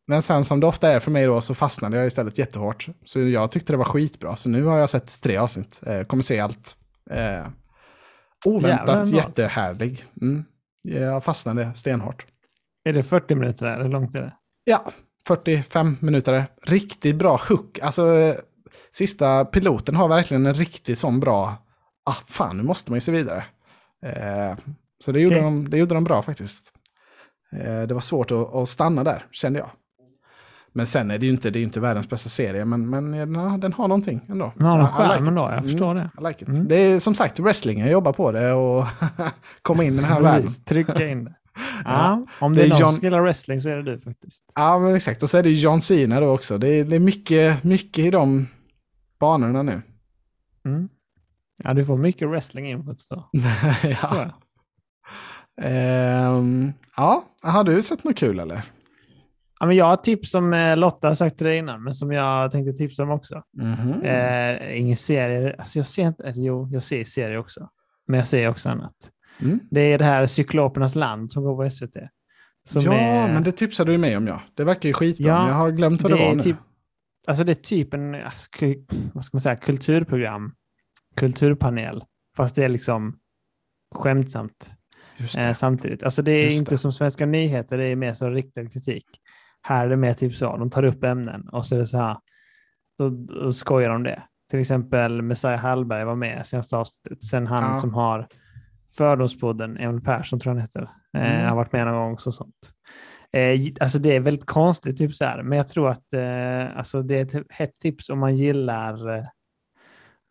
men sen som det ofta är för mig då så fastnade jag istället jättehårt. Så jag tyckte det var skitbra. Så nu har jag sett tre avsnitt. Eh, kommer se allt. Eh, Oväntat Jävlar jättehärlig. Mm. Jag fastnade stenhårt. Är det 40 minuter eller hur långt är det? Ja, 45 minuter. Riktigt bra hook. Alltså, sista piloten har verkligen en riktigt sån bra... Ah, fan, nu måste man ju se vidare. Eh, så det gjorde, Okej. de, det gjorde de bra faktiskt. Eh, det var svårt att, att stanna där, kände jag. Men sen är det ju inte, det är inte världens bästa serie, men, men ja, den har någonting ändå. Den har like charm it. ändå, jag förstår Mm, det. I like it. Mm. Det är som sagt wrestling, jag jobbar på det och [laughs] komma in i den här världen. Trycka in det. Ja. Om det Det är är någon John- som gillar wrestling så är det du faktiskt. Ja, men exakt. Och så är det John Cena då också. Det är, det är mycket, mycket i de banorna nu. Mm. Ja, du får mycket wrestling input då. [laughs] ja. Ehm, ja, har du sett något kul eller? Ja, men jag har tips som eh, Lotta har sagt till dig innan, men som jag tänkte tipsa om också. Mhm. Eh, ingen serie, alltså jag ser inte, eller jo, jag ser serier också. Men jag ser också annat. Mm. Det är det här Cyklopernas land som går på SVT. Som ja, är, men det tipsade du mig om ja. Det verkar ju skitbra, Ja, men jag har glömt vad det, det var nu. typ, alltså det är typ en, vad ska man säga, kulturprogram, kulturpanel, fast det är liksom skämtsamt eh, samtidigt. Alltså det är Just inte det. som Svenska nyheter, det är mer så riktad kritik. Här är det mer typ så, de tar upp ämnen och så är det så här, då, då skojar de det. Till exempel Messiah Hallberg var med senaste avsnittet. Sen han Ja. som har Fördomspodden, Emil Persson tror jag han heter, eh, Mm. har varit med någon gång och sånt. Eh, alltså det är väldigt konstigt, typ så här. men jag tror att eh, alltså det är ett hett tips om man gillar eh,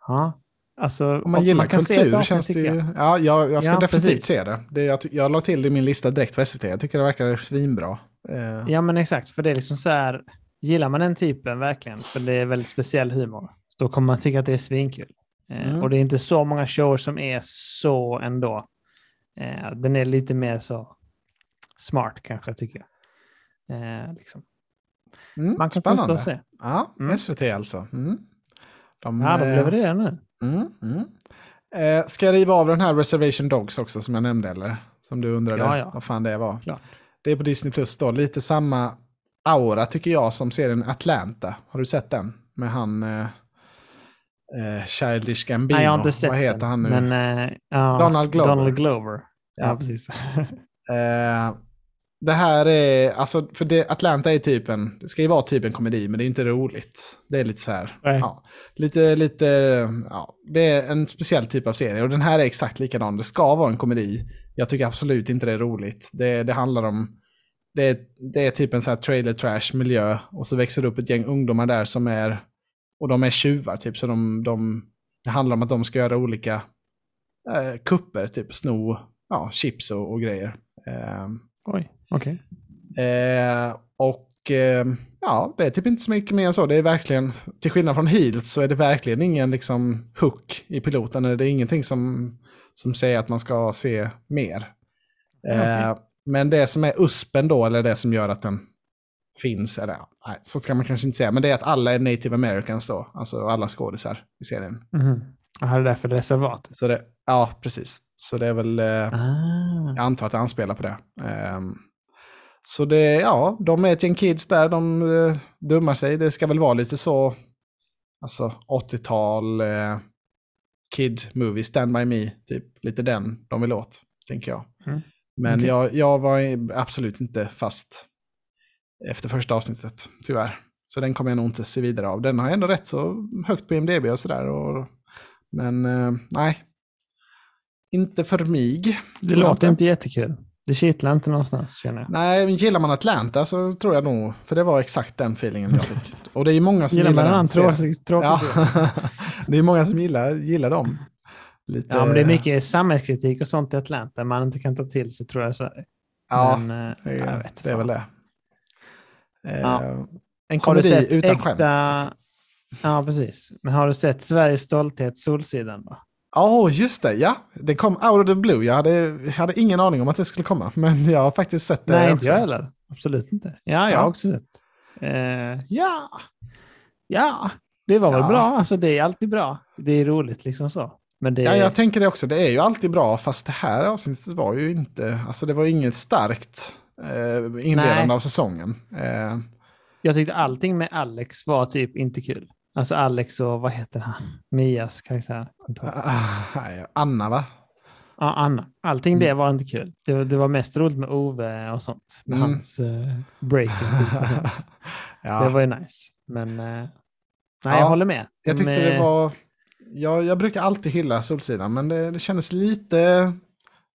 Ja, alltså Om man gillar kan se ett kultur avsnitt, känns det ju... Ja, jag, jag ska Ja, definitivt precis. se det. det jag, jag la till det i min lista direkt på SVT. Jag tycker det verkar svinbra. Eh, Ja, men exakt. För det är liksom så här, gillar man den typen verkligen, för det är väldigt speciell humor, då kommer man tycka att det är svinkul. Eh, Mm. Och det är inte så många shower som är så ändå. Eh, den är lite mer så smart kanske, tycker jag. Eh, liksom. mm, Man kan spännande. testa och se. Ja, Mm. SVT alltså. Mm. De, Ja, de levererar nu. Mm, mm. Eh, ska jag riva av den här Reservation Dogs också som jag nämnde eller? Som du undrade Ja, ja. vad fan det var. Klart. Det är på Disney Plus då. Lite samma aura tycker jag som serien Atlanta. Har du sett den? Med han eh, eh, Childish Gambino. Nej, jag har inte sett Vad heter den. han nu? Men, eh, ja, Donald Glover. Donald Glover. Ja, Ja. precis. [laughs] Eh, det här är, alltså för det, Atlanta är typ en, det ska ju vara typ en komedi men det är inte roligt. Det är lite så här, ja, lite, lite, ja, det är en speciell typ av serie och den här är exakt likadan. Det ska vara en komedi. Jag tycker absolut inte det är roligt. Det, det handlar om, det det är typ en så här trailer trash miljö och så växer det upp ett gäng ungdomar där som är, och de är tjuvar typ så de, de det handlar om att de ska göra olika eh, kupper, typ sno ja, chips och, och grejer. Ehm, Oj, okej. Eh, och eh, ja, det är typ inte så mycket mer än så. Det är verkligen, till skillnad från Heels så är det verkligen ingen liksom hook i piloten. Det är ingenting som, som säger att man ska se mer. Ja, Eh, men det som är uspen då, eller det som gör att den finns, eller nej, så ska man kanske inte säga, men det är att alla är native americans då, alltså alla skådisar i serien. Mhm. Jaha, det är därför reservatet. Så det, ja, precis. Så det är väl... Eh, Ah. jag antar att det anspelar på det. Ehm, så det, ja, de är ett gäng kids där, de uh, dummar sig. Det ska väl vara lite så, alltså 80-tal eh, kid movie, Stand By Me, typ lite den de vill åt, tänker jag. Mm. Men Okej. jag, jag var absolut inte fast efter första avsnittet, tyvärr. Så den kommer jag nog inte se vidare av. Den har ändå rätt så högt på IMDB och sådär. Och, men eh, nej, inte för mig. Det låter inte jättekul. Det kittlar inte någonstans känner jag. Nej, men gillar man Atlanta så tror jag nog, för det var exakt den feelingen jag fick. [laughs] Och det är ju många som Gillar gillar, den tråkig, tråkig Ja, [laughs] det är många som gillar, gillar dem. Lite, Ja, men det är mycket samhällskritik och sånt i Atlanta man inte kan ta till sig tror jag. Så. Ja, men, eh, det, jag vet det är väl det. Eh, Ja. En Har du komedi sett utan äkta... skämt. liksom. Ja, precis. Men har du sett Sveriges stolthet, Solsidan? Ja, oh, just det. Ja, det kom out of the blue. Jag hade, jag hade ingen aning om att det skulle komma, men [laughs] jag har faktiskt sett det Nej, inte jag heller. Absolut inte. Ja, jag Ja. har också sett. Eh, ja, ja, det var väl Ja. bra. Alltså, det är alltid bra. Det är roligt liksom så. Men det Ja, jag tänker det också. Det är ju alltid bra, fast det här avsnittet var ju inte... Alltså det var ju inget starkt eh, inledande Nej. av säsongen. Eh, Jag tyckte allting med Alex var typ inte kul. Alltså Alex och vad heter han? Mias karaktär. ah, Anna, va? Ja, Anna. Allting Mm. det var inte kul. Det, det var mest roligt med Ove och sånt. Med Mm. hans uh, breaking. [laughs] ja. Det var ju nice. Men eh, nej, Ja, jag håller med. Jag tyckte Med- det var... Jag, jag brukar alltid hylla Solsidan, men det, det kändes lite...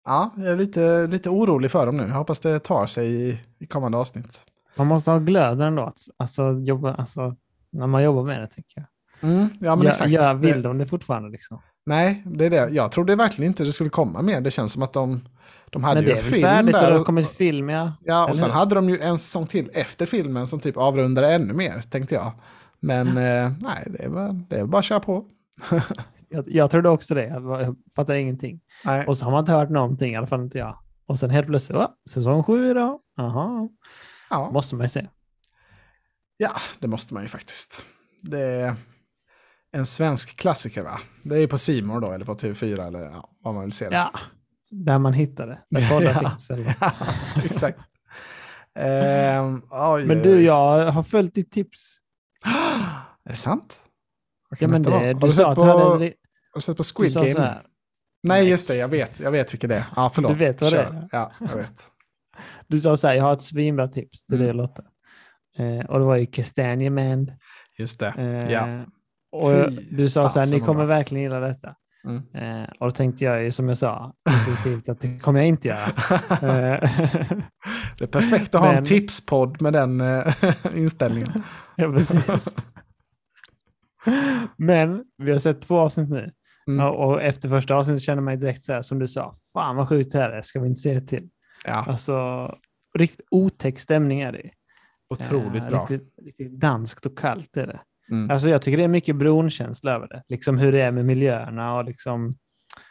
Ja, jag är lite, lite orolig för dem nu. Jag hoppas det tar sig i, i kommande avsnitt. Man måste ha glöden ändå. Att, alltså, jobba, alltså, när man jobbar med det, tänker jag. Mm, ja, men jag, exakt. jag vill det, de det fortfarande liksom. nej, det är det. Jag trodde verkligen inte det skulle komma mer. Det känns som att de, de hade Men det ju är en film färdigt och där. det har Och, kommit film, ja. ja, och sen hur? hade de ju en säsong till efter filmen som typ avrundade ännu mer, tänkte jag. Men [laughs] eh, nej, det är, bara, det är bara att köra på. [laughs] Jag, jag trodde också det. Jag, fattar ingenting. Nej. Och så har man inte hört någonting, i alla fall inte jag. Och sen helt plötsligt, "Åh, säsong sju idag. Jaha, Ja. måste man ju se. Ja, det måste man ju faktiskt. Det är en svensk klassiker va? Det är på Simor då, eller på TV4 eller ja, vad man vill se det. Ja, där man hittar det. Där poddar [laughs] Ja. finns. Eller något. [laughs] Exakt. Ehm, oj, Men du, jag har följt ditt tips. [gasps] Är det sant? Ja, men det, har, du du sett på, du har du sett på Squid Game? Nej, Nej. just det. Jag vet, jag vet vilket det är. Ja, förlåt. Du vet vad det Kör. är? Ja, jag vet. [laughs] du sa så här, jag har ett svinbra tips till Mm. dig Lotta. Eh, och det var ju Castania Man. Just det. Eh, Ja. Och Fy du sa så här, ni kommer bra. verkligen gilla detta. Mm. Eh, och då tänkte jag ju som jag sa instinktivt att det kommer jag inte göra. [laughs] Eh, Det är perfekt att ha en [laughs] Men- tipspodd med den eh, inställningen. ja, precis. Men vi har sett två avsnitt nu. Mm. Ja, och efter första avsnittet känner man direkt så här som du sa, fan vad sjukt det här är, ska vi inte se till? Ja, Alltså, riktigt otäck stämning är det. otroligt Eh, bra. Riktigt, riktigt danskt och kallt är det. Mm. Alltså jag tycker det är mycket bronkänsla över det. Liksom hur det är med miljöerna och liksom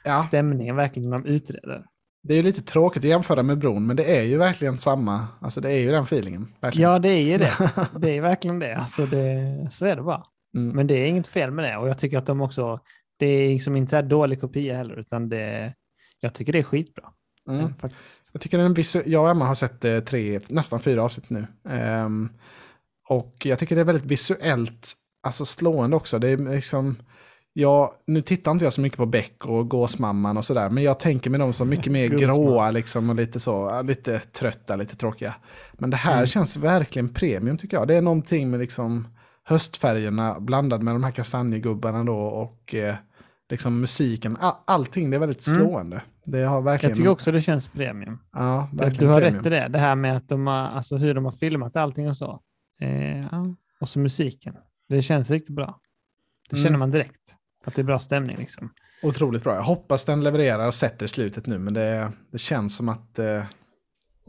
Ja. stämningen verkligen när de utreder. Det är ju lite tråkigt att jämföra med bron, men det är ju verkligen samma. Alltså det är ju den feelingen. Verkligen. Ja, det är ju det. [laughs] Det är verkligen det. Alltså det. Så är det bara. Mm. Men det är inget fel med det. Och jag tycker att de också, det är liksom inte så här dålig kopia heller, utan det, jag tycker det är skitbra. Mm. Eh, Faktiskt. Jag tycker den visu- jag och Emma har sett eh, tre, nästan fyra avsnitt nu. Ehm, och jag tycker det är väldigt visuellt, alltså slående också. Det är liksom, ja, nu tittar inte jag så mycket på Beck och Gåsmamman och sådär, men jag tänker med dem som mycket mer [laughs] gråa liksom och lite så, lite trötta, lite tråkiga. Men det här Mm. känns verkligen premium tycker jag. Det är någonting med liksom höstfärgerna blandad med de här kastanjegubbarna då och eh, liksom musiken. Allting, det är väldigt Mm. slående. Det har verkligen... Jag tycker också det känns premium. Ja, Du, verkligen du har premium. rätt i det. Det här med att de har, alltså hur de har filmat allting och så. Eh. Och så musiken. Det känns riktigt bra. Det Mm. känner man direkt. Att det är bra stämning liksom. Otroligt bra. Jag hoppas den levererar och sätter slutet nu, men det, det känns som att, eh,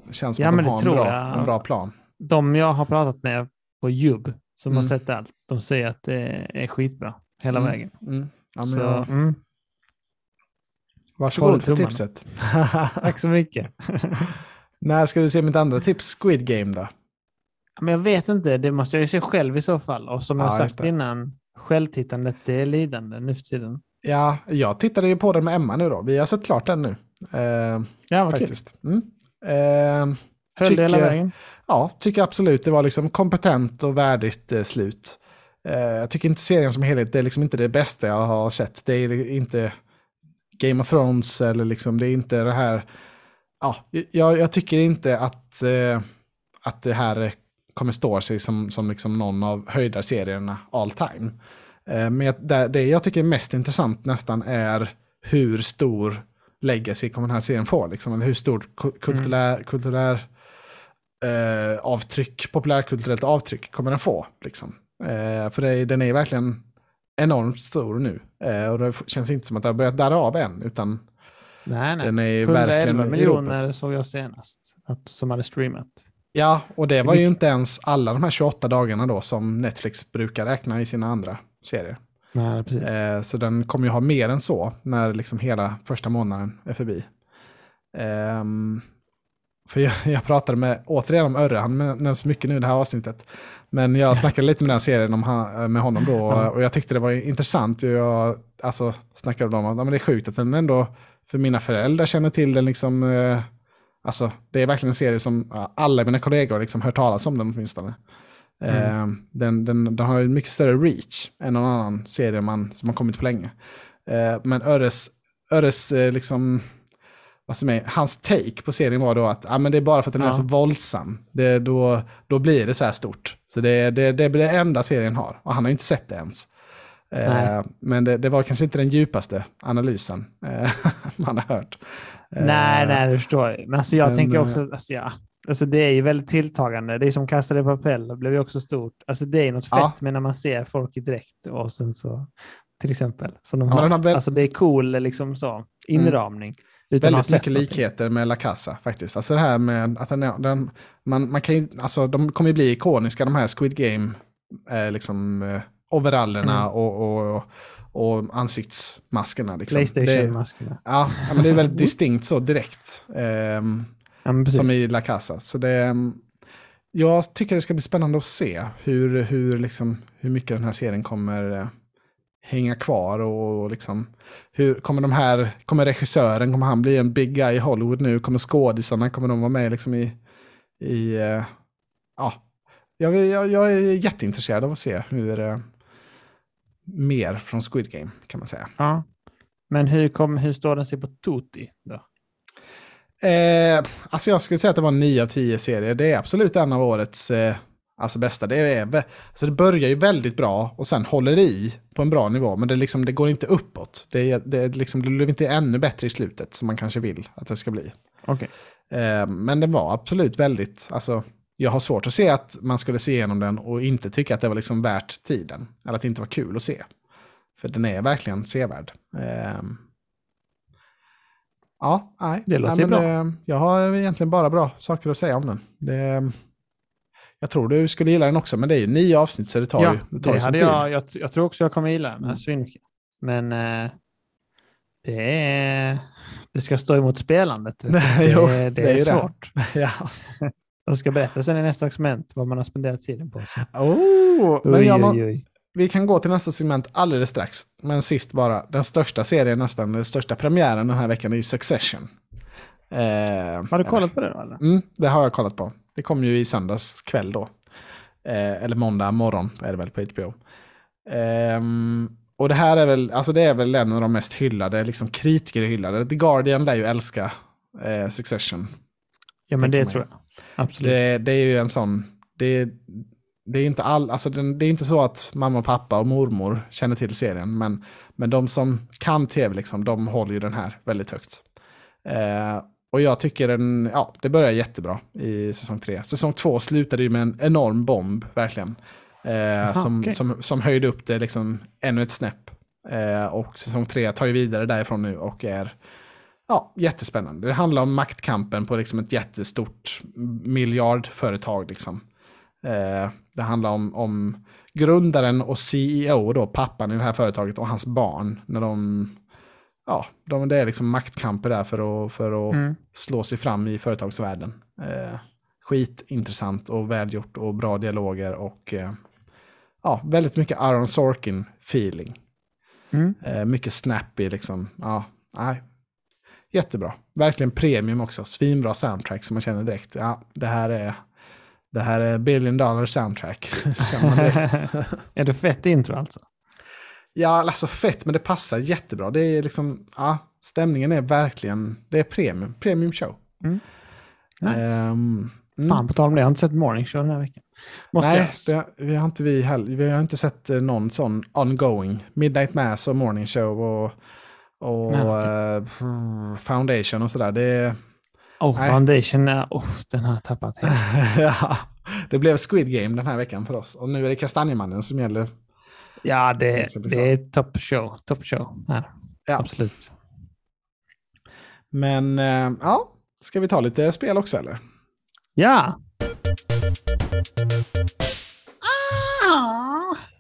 det känns som Ja, att de har en bra, jag. en bra plan. De jag har pratat med på Jub som har Mm. sett allt, de säger att det är skitbra hela Mm, vägen. Mm. Ja, men så, jag, mm, varsågod för tipset. [laughs] tack så mycket. [laughs] När ska du se mitt andra tips, Squid Game då? Men jag vet inte, det måste jag ju se själv i så fall. Och som jag Ja, har just sagt innan, självtittandet det är lidande nu för tiden. Ja, jag tittade ju på den med Emma nu då. Vi har sett klart den nu. Eh, Ja, vad kul. faktiskt. Mm. Eh, Höll det hela tycker- vägen? Ja, tycker absolut det var liksom kompetent och värdigt eh, slut. Eh, jag tycker inte serien som helhet, det är liksom inte det bästa jag har sett. Det är inte Game of Thrones eller liksom, det är inte det här. Ja, jag, jag tycker inte att, eh, att det här kommer stå sig som, som liksom någon av höjdarserierna all time. Eh, men jag, det, det jag tycker är mest intressant nästan är hur stor legacy kommer den här serien få. Liksom, eller hur stort ku- kulturär, kulturär eh, avtryck, populärkulturellt avtryck kommer den få. Liksom. Eh, för det, den är verkligen enormt stor nu. Eh, och det känns inte som att det har börjat darra av än, utan Nej, nej. den är ju verkligen 111 i ropet. miljoner såg jag senast att, som hade streamat. Ja, och det var ju inte ens alla de här 28 dagarna då som Netflix brukar räkna i sina andra serier. Nej, precis. Eh, så den kommer ju ha mer än så när liksom hela första månaden är förbi. Ehm, för jag, [laughs] jag pratade med, återigen om Örre, han nämns mycket nu i det här avsnittet. Men jag snackade lite med den serien om han, med honom då och jag tyckte det var intressant. Jag alltså, snackade om att ja, men det är sjukt att den ändå, för mina föräldrar känner till den liksom, eh, alltså det är verkligen en serie som alla mina kollegor liksom hört talas om den åtminstone. Mm. Eh, den, den, den har ju en mycket större reach än någon annan serie man, som har kommit på länge. Eh, men Öres, Öres eh, liksom, vad som är, hans take på serien var då att ah, men det är bara för att den är Ja. så våldsam. Det, då, då blir det så här stort. Så det, det, det blir det enda serien har. Och han har ju inte sett det ens. Eh, men det, det var kanske inte den djupaste analysen eh, [laughs] man har hört. Eh, Nej, nej, det förstår. Men alltså jag men, tänker eh, också, alltså, ja. alltså det är ju väldigt tilltagande. Det är som Casa de Papel, blev ju också stort. Alltså det är något fett Ja. med när man ser folk i dräkt och sen så, till exempel, som de Ja, har. väl- Alltså det är cool liksom så, inramning. Ha Väldigt mycket likheter med La Casa faktiskt. Alltså det här med att den, den, man, man kan ju, alltså de kommer ju bli ikoniska de här Squid Game, eh, liksom eh, overallerna Mm. och, och, och ansiktsmaskerna. Liksom. Playstation-maskerna. ja, men det är väldigt [laughs] distinkt så direkt. ehm, Ja, som i La Casa. Så det, ehm, jag tycker det ska bli spännande att se hur, hur, liksom, hur mycket den här serien kommer eh, hänga kvar och liksom hur kommer de här, kommer regissören, kommer han bli en big guy i Hollywood nu? Kommer skådisarna, kommer de vara med liksom i, i eh, ja, jag, jag, jag är jätteintresserad av att se hur eh, mer från Squid Game kan man säga. Ja. Men hur, kom, hur står den sig på Tutti då? Eh, alltså jag skulle säga att det var en 9 av 10 serier. Det är absolut en av årets eh, alltså bästa. Det, är, alltså det börjar ju väldigt bra och sen håller det i på en bra nivå. Men det, liksom, det går inte uppåt. Det, det, liksom, det blir inte ännu bättre i slutet som man kanske vill att det ska bli. Okej. Eh, men den var absolut väldigt, alltså jag har svårt att se att man skulle se igenom den och inte tycka att det var liksom värt tiden. Eller att det inte var kul att se. För den är verkligen sevärd. Eh, ja, nej. Det låter nej, ju bra. eh, jag har egentligen bara bra saker att säga om den. Det, jag tror du skulle gilla den också, men det är ju nio avsnitt så det tar Ja, ju, det tar ju det sin tid. jag, jag, jag tror också jag kommer gilla den här Mm. svinmycket. Men eh, det, är, det ska stå emot spelandet. [laughs] Det, Jo, det, det är, är svårt. [laughs] ja. [laughs] Jag ska berätta sen i nästa segment vad man har spenderat tiden på. Så. oh, men Oj, jag oj, oj. Vi kan gå till nästa segment alldeles strax. Men sist bara, den största serien nästan, den största premiären den här veckan är ju Succession. Eh, Har du kollat på det då? Eller? Mm, det har jag kollat på. Det kom ju i söndags kväll då. Eh, eller måndag morgon är det väl på HBO. Ehm, och det här är väl, alltså det är väl en av de mest hyllade, liksom kritiker hyllade. The Guardian lär ju älska eh, Succession. Ja, men det tror jag. Absolut. Det, det är ju en sån, det, det är inte all, alltså den, det är inte så att mamma och pappa och mormor känner till serien, men, men de som kan tv, liksom, de håller ju den här väldigt högt. Eh, och jag tycker den, ja, det börjar jättebra i säsong tre. Säsong två slutade ju med en enorm bomb, verkligen. Eh, som, okej. som, som höjde upp det liksom ännu ett snäpp. Eh, och säsong tre tar ju vidare därifrån nu och är ja, jättespännande. Det handlar om maktkampen på liksom ett jättestort miljardföretag. Liksom. Eh, det handlar om, om grundaren och CEO, då, pappan i det här företaget och hans barn. När de, ja, de, det är liksom maktkamper där för att, för att Mm. slå sig fram i företagsvärlden. Eh, skitintressant och välgjort och bra dialoger och eh, ja, väldigt mycket Aaron Sorkin-feeling. Mm. Eh, mycket snappy liksom. Ja, nej. Jättebra. Verkligen premium också. Svinbra soundtrack som man känner direkt. Ja, det här är, det här är billion dollar soundtrack. [laughs] [laughs] är det fett intro alltså? Ja, alltså fett, men det passar jättebra. Det är liksom, ja, stämningen är verkligen, det är premium. Premium show. Nice. Ehm, mm. Fan, på tal om det, jag har inte sett Morning Show den här veckan. Måste Nej, det, vi har inte vi heller. Vi har inte sett eh, någon sån ongoing. Midnight Mass och Morning Show och, och Nej, eh, Foundation och sådär. Det, Oh, Nej. Foundation, oh, den har jag tappat helt. [laughs] ja, det blev Squid Game den här veckan för oss. Och nu är det Kastanjemannen som gäller. Ja, det, Det är top show. Top show här. Ja. Absolut. Men eh, ja, ska vi ta lite spel också eller? Ja,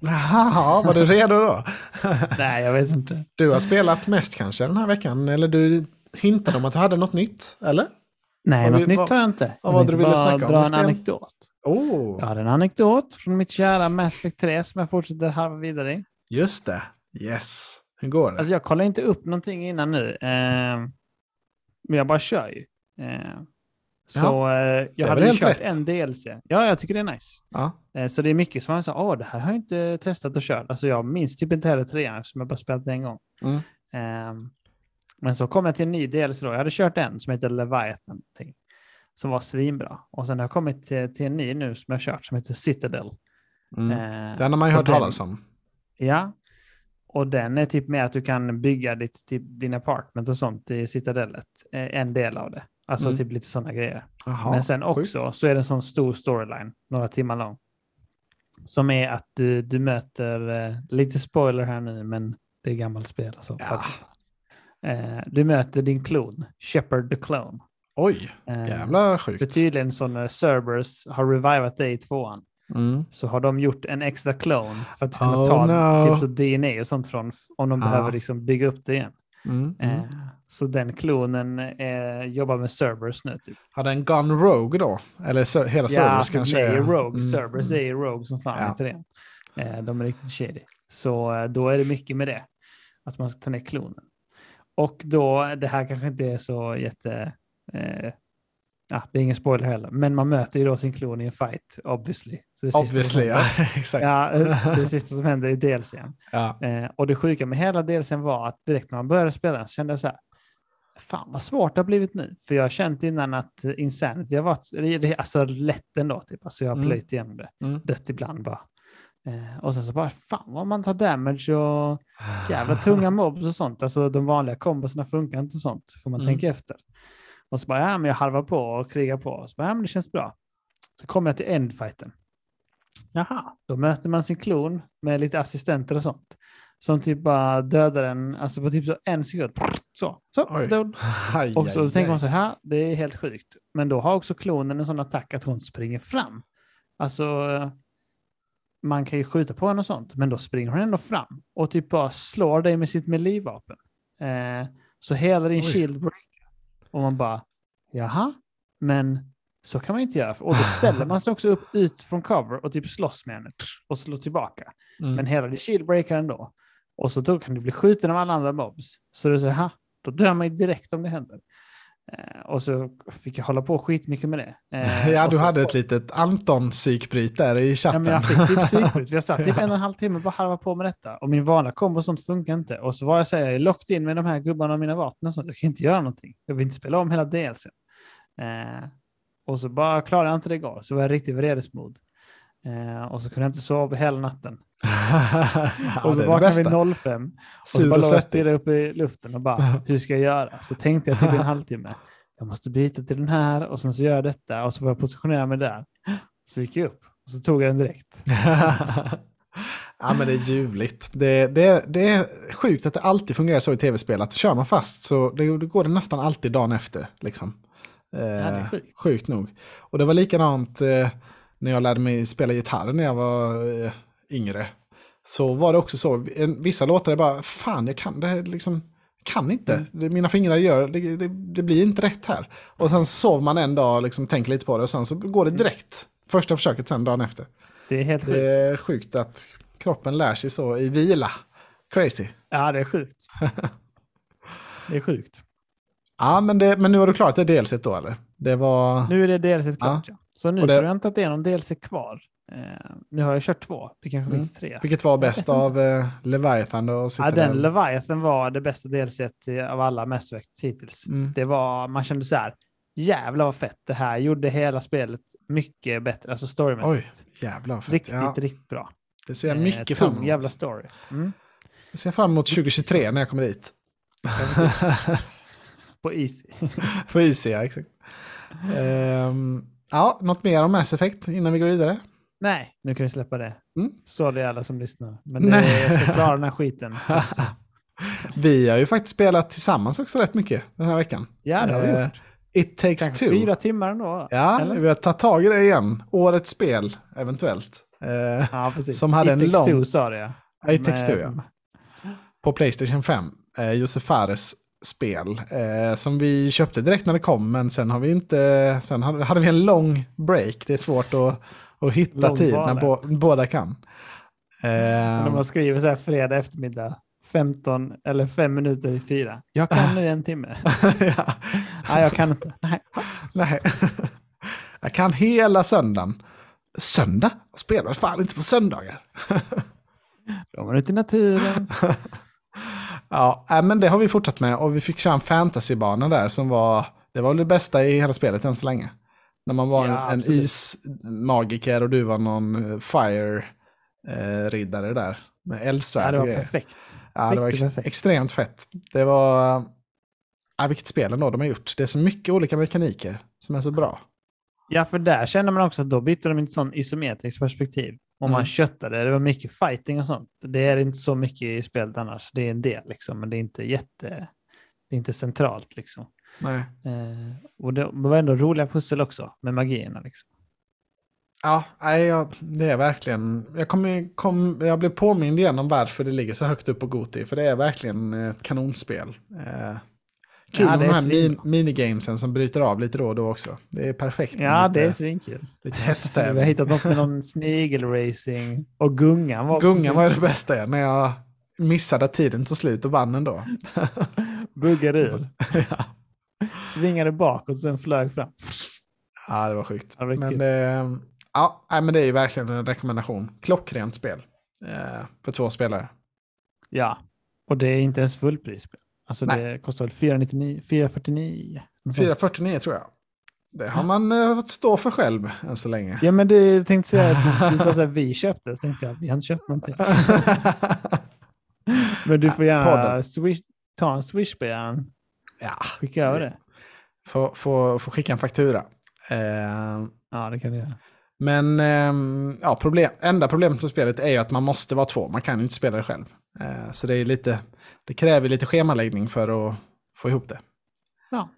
Jaha, var du redo då? [laughs] nej jag vet inte. Du har spelat mest kanske den här veckan? Eller du hintade om att du hade något nytt? Eller? Nej, Vad något vi- nytt har jag inte. vad var det du ville snacka om dra en spel? anekdot. Oh, Jag har en anekdot från mitt kära Mass Effect 3 som jag fortsätter halva vidare i. just det. Yes. Hur går det? Alltså jag kollar inte upp någonting innan nu. Eh, men jag bara kör ju. Eh, så eh, jag hade kört rätt. en DLC. Ja, jag tycker det är nice. ja. Eh, så det är mycket som man säger, åh, det här har jag inte testat och kört. Alltså jag minns typ inte heller trean eftersom jag bara spelat det en gång. Mm. Eh, Men så kom jag till en ny DLC då. Jag hade kört en som heter Leviathan. någonting, Som var svinbra. Och sen har jag kommit till, till en ny nu som jag har kört som heter Citadel. Mm. Eh, Den har man ju hört den- talas om. Ja. Och den är typ med att du kan bygga ditt, typ, din apartment och sånt i Citadellet. Eh, en del av det. Alltså Mm. typ lite sådana grejer. Jaha, Men sen sjukt. också så är det en sån stor storyline, några timmar lång. Som är att du, du möter, eh, lite spoiler här nu, men det är gammalt spel. och Så. Ja. Eh, du möter din klon, Shepard the Clone. Oj, Eh, jävla För sjukt. tydligen så när Cerberus har revivat dig i tvåan Mm. så har de gjort en extra clone för att kunna Oh, ta no. typ DNA och sånt från om de Ah. behöver liksom bygga upp det igen. Mm. Eh, Mm. så den klonen eh, jobbar med Cerberus nu. Typ. Har den Gun Rogue då? Eller hela Ja, Cerberus alltså, kanske? det är Rogue. Mm, Cerberus mm. är Rogue som fan Ja. heter det. Eh, de är riktigt shady. Så eh, då är det mycket med det. Att man ska ta ner klonen. Och då, det här kanske inte är så jätte... Eh, ja, det är ingen spoiler heller. Men man möter ju då sin klon i en fight, obviously. Så det Obviously, ja. [laughs] Exakt. Ja, eh, det sista som händer i DLCn. Ja. Eh, och det sjuka med hela DLCn var att direkt när man började spela så kände jag så här, fan vad svårt det har blivit nu. För jag har känt innan att Insanity har varit, alltså lätt ändå typ. Alltså jag har Mm. plöjt igenom det, Mm. dött ibland bara. Eh, och sen så bara, fan vad man tar damage och jävla tunga mobs och sånt. Alltså de vanliga kombosarna funkar inte och sånt, får man Mm. tänka efter. Och så bara, ja men jag harvar på och krigar på. Och så bara, ja men det känns bra. Så kommer jag till endfighten. Jaha, då möter man sin klon med lite assistenter och sånt. Som typ bara dödar en, alltså på typ så en sekund. Så, så. Aj, och så aj, tänker man aj. så här, det är helt sjukt. Men då har också klonen en sån attack att hon springer fram. Alltså, man kan ju skjuta på henne och sånt, men då springer hon ändå fram och typ bara slår dig med sitt melee-vapen. Eh, så hela din Oj. shield breaker. Och man bara, jaha, men så kan man inte göra. Och då ställer man sig också upp ut från cover och typ slåss med henne och slår tillbaka. Mm. Men hela din shield breaker ändå. Och så då kan du bli skjuten av alla andra mobs. Så det är så här, då dör man ju direkt om det händer. Eh, och så fick jag hålla på skitmycket med det. [laughs] Eh, Ja, och du så hade får- ett litet Anton-psykbryt där i Ja, chatten. men jag fick typ [laughs] psykbryt. Jag satt typ en och en halv timme och bara harva på med detta. Och min vanliga kombo och sånt funkar inte. Och så var jag så här, jag är locked in med de här gubbarna och mina vapen och sånt. Jag kan inte göra någonting. Jag vill inte spela om hela DLC. Eh, och så bara klarade jag inte det igår. Så var jag riktigt vredesmod. Eh, och så kunde jag inte sova hela natten. Ja, [laughs] och så vaknade vi bästa. 05. Och så bara låg jag upp i luften och bara, [laughs] hur ska jag göra? Så tänkte jag typ en [laughs] halvtimme, jag måste byta till den här och sen så gör jag detta och så får jag positionera mig där. Så gick jag upp och så tog jag den direkt. ja, men det är ljuvligt. Det, det, det är sjukt att det alltid fungerar så i tv-spel. Att kör man fast så det, det går det nästan alltid dagen efter. Liksom. Eh, sjukt. Sjukt nog. Och det var likadant eh, när jag lärde mig spela gitarr när jag var eh, yngre. Så var det också så. En, vissa låtar är bara, fan jag kan det här liksom. Kan inte. Mm. Det, mina fingrar gör, det, det, det blir inte rätt här. Och sen sov man en dag liksom tänker lite på det och sen så går det direkt. Första försöket sen dagen efter. Det är helt Det sjukt. är sjukt att kroppen lär sig så i vila. Crazy. Ja, det är sjukt. [laughs] Det är sjukt. Ja, men, det, men nu har du klarat det delset då eller? Det var... Nu är det DLC klart. Ja. Så nu Och det- tror jag inte att det är någon DLC kvar. Eh, nu har jag kört två. Det kanske Mm. finns tre. Vilket var bäst av eh, Leviathan och Ja, den Leviathan var det bästa DLC av alla Mass Effect hittills. Mm. Det var, man kände så här, jävlar vad fett det här gjorde hela spelet mycket bättre, alltså storymässigt. Jävlar vad fett. Riktigt, ja, riktigt bra. Det ser jag Eh, mycket tung fram emot. jävla story. Mm. Det ser jag fram emot 2023 när jag kommer dit. Ja. [laughs] På Easy. På IC, ja exakt. Ehm, ja, något mer om Mass Effect innan vi går vidare? Nej, nu kan vi släppa det. Mm. Sorry alla som lyssnar. Men det, Nej. jag ska klara den här skiten. så. [laughs] Vi har ju faktiskt spelat tillsammans också rätt mycket den här veckan. Ja, det har vi Eh, gjort. It takes Kanske two. fyra timmar ändå. Ja, eller? vi har tagit tag i det igen. Årets spel, eventuellt. Eh, Ja, precis. Som hade It en Takes lång- Two sa det ja. Ja, It takes two, Men- ja. På Playstation 5. Eh, Josef Fares spel. Eh, som vi köpte direkt när det kom, men sen har vi inte... Sen hade, hade vi en lång break. Det är svårt att, att hitta tid när bo, båda kan. Eh, När man skriver så här fredag eftermiddag, 15 eller 5 minuter i fyra. Jag kan nu en timme. [laughs] ja, Nej, jag kan inte. Nej. nej. Jag kan hela söndagen. Söndag? Jag spelar fan inte på söndagar. Då är man ute i naturen. Ja, äh, men det har vi fortsatt med och vi fick köra en fantasybana där som var, det var det bästa i hela spelet än så länge. När man var Ja, en absolut. ismagiker och du var någon eh, fire-riddare där. Med Ja, eldsvärd det och var grejer. perfekt. Ja, det var Riktigt ex- perfekt. extremt fett. Det var... Ja, vilket spel ändå de har gjort. Det är så mycket olika mekaniker som är så bra. Ja, för där känner man också att då bytte de inte sån isometriskt perspektiv. Om man Mm. köttade, det var mycket fighting och sånt. Det är inte så mycket i spelet annars. Det är en del liksom, men det är inte jätte... Det är inte centralt liksom. Nej. Eh, och det var ändå roliga pussel också med magierna liksom. Ja, nej, jag, det är verkligen... Jag, kom, kom, jag blev påmind igen om varför det ligger så högt upp på Goti. För det är verkligen ett kanonspel. Eh, kul Ja, med de är här min, minigamesen som bryter av lite då och då också. Det är perfekt. Ja, lite, det är svinkul. lite Vi har hetstävling. hittat något med någon snigelracing och gungan var Gungan var det bästa när jag missade tiden tog slut och vann ändå. Buggade ur, [laughs] ja. Svingade bakåt och sen flög fram. ja, det var sjukt. Ja, men, det, ja, men det är ju verkligen en rekommendation. Klockrent spel. Eh, för två spelare. Ja, och det är inte ens fullprisspel. Alltså Nej. det kostar väl 499, 449. något sånt. 449 tror jag. Det har man eh, fått stå för själv än så länge. Ja, men det tänkte säga att [laughs] du sa så här, vi köpte, så tänkte jag, vi har inte köpt någonting. [laughs] Men du får gärna swish, ta en swish-begäran, ja, skicka över det. får, får, får skicka en faktura. Eh, Ja, det kan du göra. men ehm, ja, problem, enda problemet med spelet är ju att man måste vara två. Man kan inte spela det själv. Eh, så det, är lite, det kräver lite schemaläggning för att få ihop det. Ja.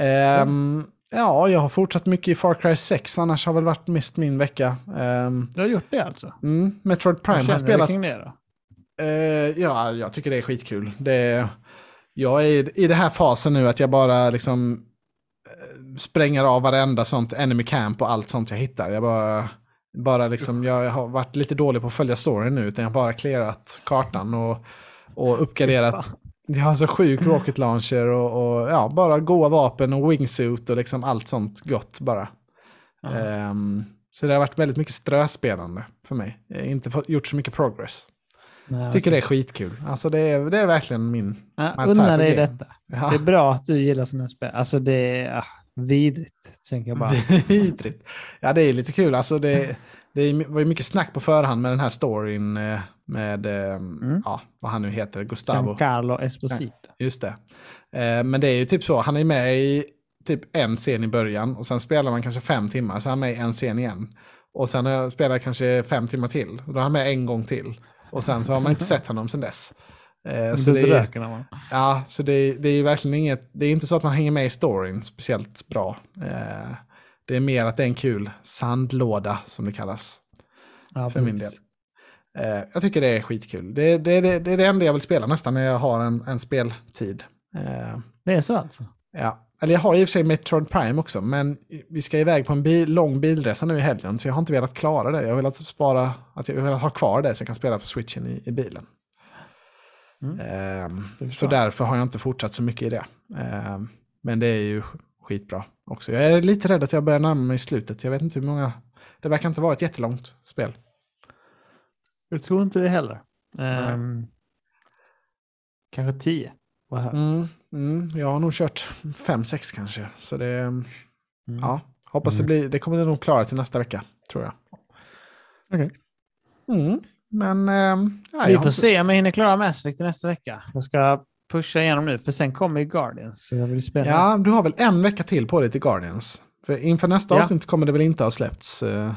Ehm, ja, jag har fortsatt mycket i Far Cry 6, annars har väl varit mest min vecka. Ehm, Du har gjort det alltså? mm, Metroid Prime har känner du spelat... kring det då? Eh, ja, jag tycker det är skitkul. Det, jag är i den här fasen nu att jag bara liksom eh, spränger av varenda sånt enemy camp och allt sånt jag hittar. Jag bara, bara liksom, jag har varit lite dålig på att följa storyn nu, utan jag har bara clearat kartan och, och uppgraderat. Jag har så sjuk rocket launcher och, och ja, bara goa vapen och wingsuit och liksom allt sånt gott bara. Ehm, så det har varit väldigt mycket ströspelande för mig. Jag har inte fått, gjort så mycket progress. Nej, Tycker det okej. är skitkul. Alltså det är, det är verkligen min... Ja, unna dig detta. Ja. Det är bra att du gillar sådana spel. Alltså det är ah, vidrigt, tänker jag bara. [laughs] Vidrigt. Ja, det är lite kul. Alltså det, det är- var ju mycket snack på förhand med den här storyn eh, med, eh, Mm. ja, vad han nu heter, Gustavo. Giancarlo Esposito. Just det. Eh, Men det är ju typ så, han är med i typ en scen i början och sen spelar man kanske fem timmar, så är han med i en scen igen. Och sen har jag kanske fem timmar till, och då är han med en gång till. Och sen så har man inte [laughs] sett honom sen dess. Eh, Så Du det är, man... Ja, så det, det är verkligen inget, det är inte så att man hänger med i storyn speciellt bra. Eh, det är mer att det är en kul sandlåda som det kallas Ja, för min del. Eh, jag tycker det är skitkul. Det, det, det, det är det enda jag vill spela nästan när jag har en, en speltid. Det är så alltså? ja. Eller jag har i och för sig Metroid Prime också, men vi ska iväg på en bil, lång bilresa nu i helgen, så jag har inte velat klara det. Jag har velat spara, att jag velat ha kvar det så jag kan spela på switchen i, i bilen. Mm. Det så därför har jag inte fortsatt så mycket i det. Ehm, men det är ju skitbra också. Jag är lite rädd att jag börjar närma mig slutet. Jag vet inte hur många... Det verkar inte vara ett jättelångt spel. Jag tror inte det heller. Ehm, kanske tio. Vad här. Mm, mm, jag har nog kört fem sex kanske. Så det... Mm. Ja, hoppas Mm. det blir... Det kommer det nog klara till nästa vecka, tror jag. Okej. Mm, men... ja, Vi får inte- se om jag hinner klara Mass till nästa vecka. Jag ska pusha igenom nu, för sen kommer ju Guardians. Så jag vill spela. Ja, du har väl en vecka till på dig till Guardians. För inför nästa Ja. avsnitt kommer det väl inte ha släppts. eh,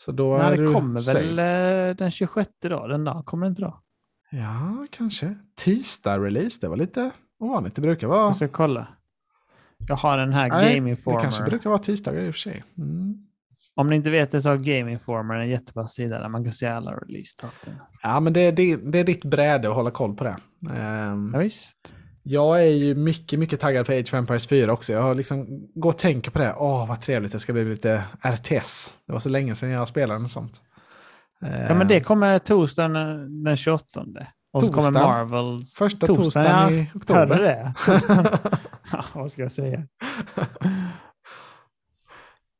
Så då Nej, det kommer safe. väl eh, den 26 då. Den dagen kommer det inte då? Ja, kanske. Tisdag-release, det var lite ovanligt. Det brukar vara... Jag ska kolla. Jag har den här Nej, Game det kanske Informer. brukar vara tisdagar i och för sig. Mm. Om ni inte vet det så har Game Informer en jättebra sida där man kan se alla release-datum. Ja, men det, det, det är ditt bräde att hålla koll på det. Ehm, Ja, visst. jag är ju mycket, mycket taggad för Age of Empires 4 också. Jag har liksom gått och tänker på det. Åh, vad trevligt det ska bli lite RTS. Det var så länge sedan jag spelade något sånt. Ja, men det kommer torsdagen eh, den 28. Och så kommer? Marvel. Första torsdagen, torsdagen i oktober. Hörde det? [laughs] Ja, vad ska jag säga? [laughs]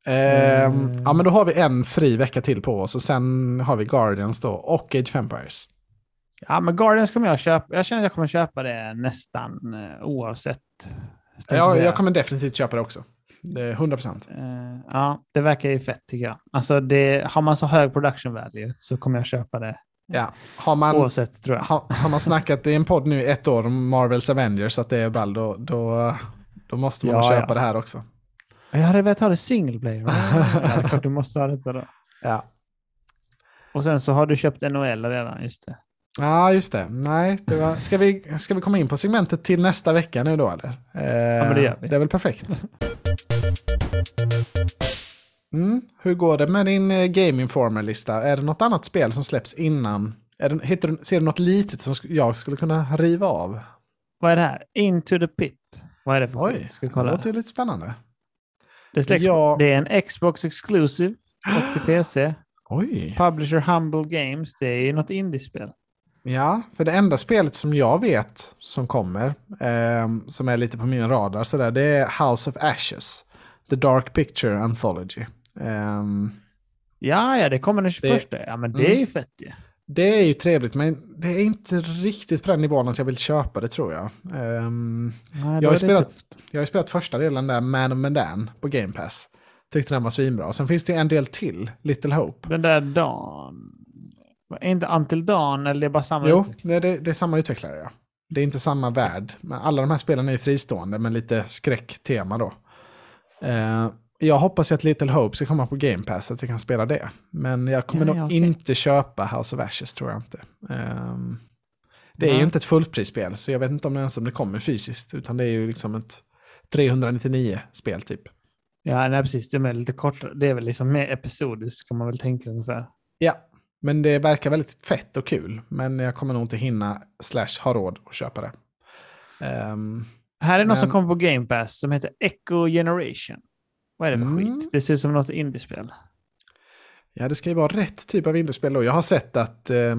Ehm, Mm. Ja, men då har vi en fri vecka till på oss och sen har vi Guardians då och Age of Empires. Ja, men Guardians kommer jag köpa. Jag känner att jag kommer köpa det nästan eh, oavsett. Ja, jag kommer definitivt köpa det också. Det är 100%. Eh, ja, det verkar ju fett tycker jag. Alltså, det, har man så hög production value så kommer jag köpa det Ja. Har man, oavsett tror jag. har, har man snackat i en podd nu i ett år om Marvels Avengers att det är ball, då, då, då måste man Ja, köpa ja. det här också. Jag hade velat ha det single player. Ja, klart du måste ha detta då. Ja. Och sen så har du köpt NHL redan, just det. Ja, just det. Nej, det var, ska, vi, ska vi komma in på segmentet till nästa vecka nu då eller? Eh, men det gör vi. Det är väl perfekt. Mm. Hur går det med din eh, Game Informer-lista? Är det något annat spel som släpps innan? Är det, hittar du, ser du något litet som jag skulle kunna riva av? Vad är det här? Into the pit. Vad är det för Oj? Ska vi det kolla. låter lite spännande. Det, släpps, Ja. det är en Xbox Exclusive och till PC. [gasps] Oj. Publisher Humble Games. Det är ju något indiespel. Ja, för det enda spelet som jag vet som kommer, ehm, som är lite på min radar, sådär, det är House of Ashes. The Dark Picture Anthology. Ehm, Ja, ja, det kommer den 21. ja, men det är Mm. ju fett ju. det är ju trevligt, men det är inte riktigt på den nivån att jag vill köpa det tror jag. Ehm, Nej, Jag har är det spelat- jag har spelat första delen där, Man of Medan, på Game Pass. Tyckte den var svinbra. Sen finns det ju en del till, Little Hope. Den där dagen. Är inte Until Dawn eller det är bara samma Jo, det, det, det är samma utvecklare ja. Det är inte samma värld. Men alla de här spelen är ju fristående med lite skräcktema då. Eh, jag hoppas ju att Little Hope ska komma på Game Pass så att jag kan spela det. Men jag kommer Ja, nog okej. inte köpa House of Ashes tror jag inte. Ehm, det är ju inte ett fullprisspel så jag vet inte om det ens om det kommer fysiskt. Utan det är ju liksom ett 399 spel typ. Ja, nej, precis. De är lite kortare. Det är väl liksom mer episodiskt kan man väl tänka ungefär. Ja, men det verkar väldigt fett och kul. Men jag kommer nog inte hinna slash ha råd att köpa det. Ehm, Här är något som Men- kommer på Game Pass som heter Echo Generation. Vad är det för Mm. skit? Det ser ut som något indiespel. Ja, det ska ju vara rätt typ av indiespel då. Jag har sett att, eh,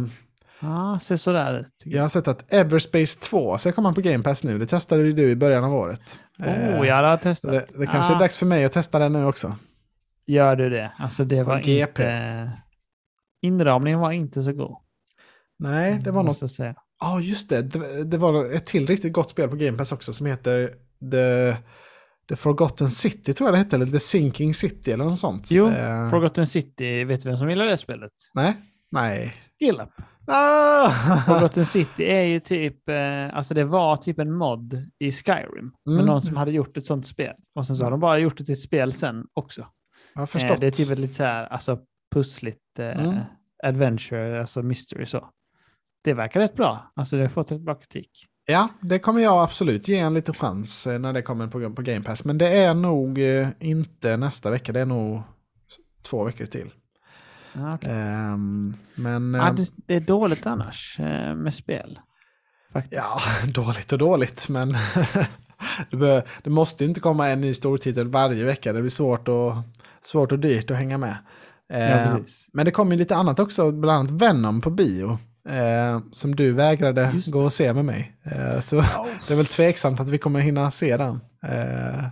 Ja, ser sådär ut. jag har sett att Everspace 2 ska komma på Game Pass nu. Det testade ju du i början av året. Oh, jag har så testat. det, det kanske Ah, är dags för mig att testa den nu också. Gör du det? Alltså det var GP. inte... Inramningen var inte så god. Nej, det var något. jag säga. Ja, just det. det. Det var ett till riktigt gott spel på Game Pass också som heter The, The Forgotten City tror jag det hette. Eller The Sinking City eller något sånt. Jo, Eh, Forgotten City, vet du vem som gillar det spelet? Nej. Nej. Gillap. Ah! Forgotten City är ju typ, eh, alltså det var typ en mod i Skyrim. Med Mm. någon som hade gjort ett sånt spel. Och sen så har de bara gjort det till ett spel sen också. Jag har Eh, förstått. det är typ ett lite så här, alltså pussligt eh, Mm. adventure, alltså mystery så. Det verkar rätt bra. Alltså det har fått ett bra kritik. Ja, det kommer jag absolut ge en liten chans eh, när det kommer på, på Game Pass. Men det är nog eh, inte nästa vecka, det är nog två veckor till. Ja, okej. Ehm, men ja, eh, det, det är dåligt annars eh, med spel. Faktiskt. ja, [laughs] dåligt och dåligt, men [laughs] det, bör, det måste ju inte komma en ny stortitel varje vecka. Det blir svårt och, svårt och dyrt att hänga med. ja Eh, precis. men det kommer ju lite annat också, bland annat Venom på bio. Eh, som du vägrade gå och se med mig. Eh, så [laughs] det är väl tveksamt att vi kommer hinna se den. Eh,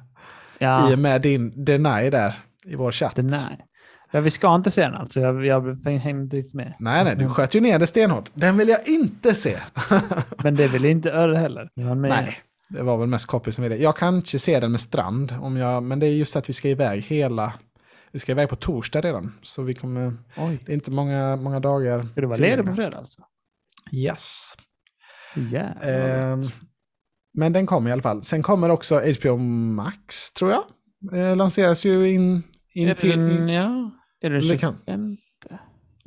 Ja, I och med din deny där i vår chatt. det, nej. Ja, vi ska inte se den alltså. Jag, jag hängde inte riktigt med. Nej, nej, du sköt ju ner det stenhårt. Den vill jag inte se. [laughs] Men det vill inte Örre heller. Nej, det var väl mest copy som ville. Jag kanske ser den med Strand, om jag, men det är just att vi ska iväg hela... Vi ska iväg på torsdag redan, så vi kommer... Oj. Det är inte många, många dagar. Ska du vara ledig på fredag alltså? Yes. Jävlar. Ehm, men den kommer i alla fall. Sen kommer också HBO Max, tror jag. Eh, lanseras ju in, in är till... det, ja, är det Det kan- 25?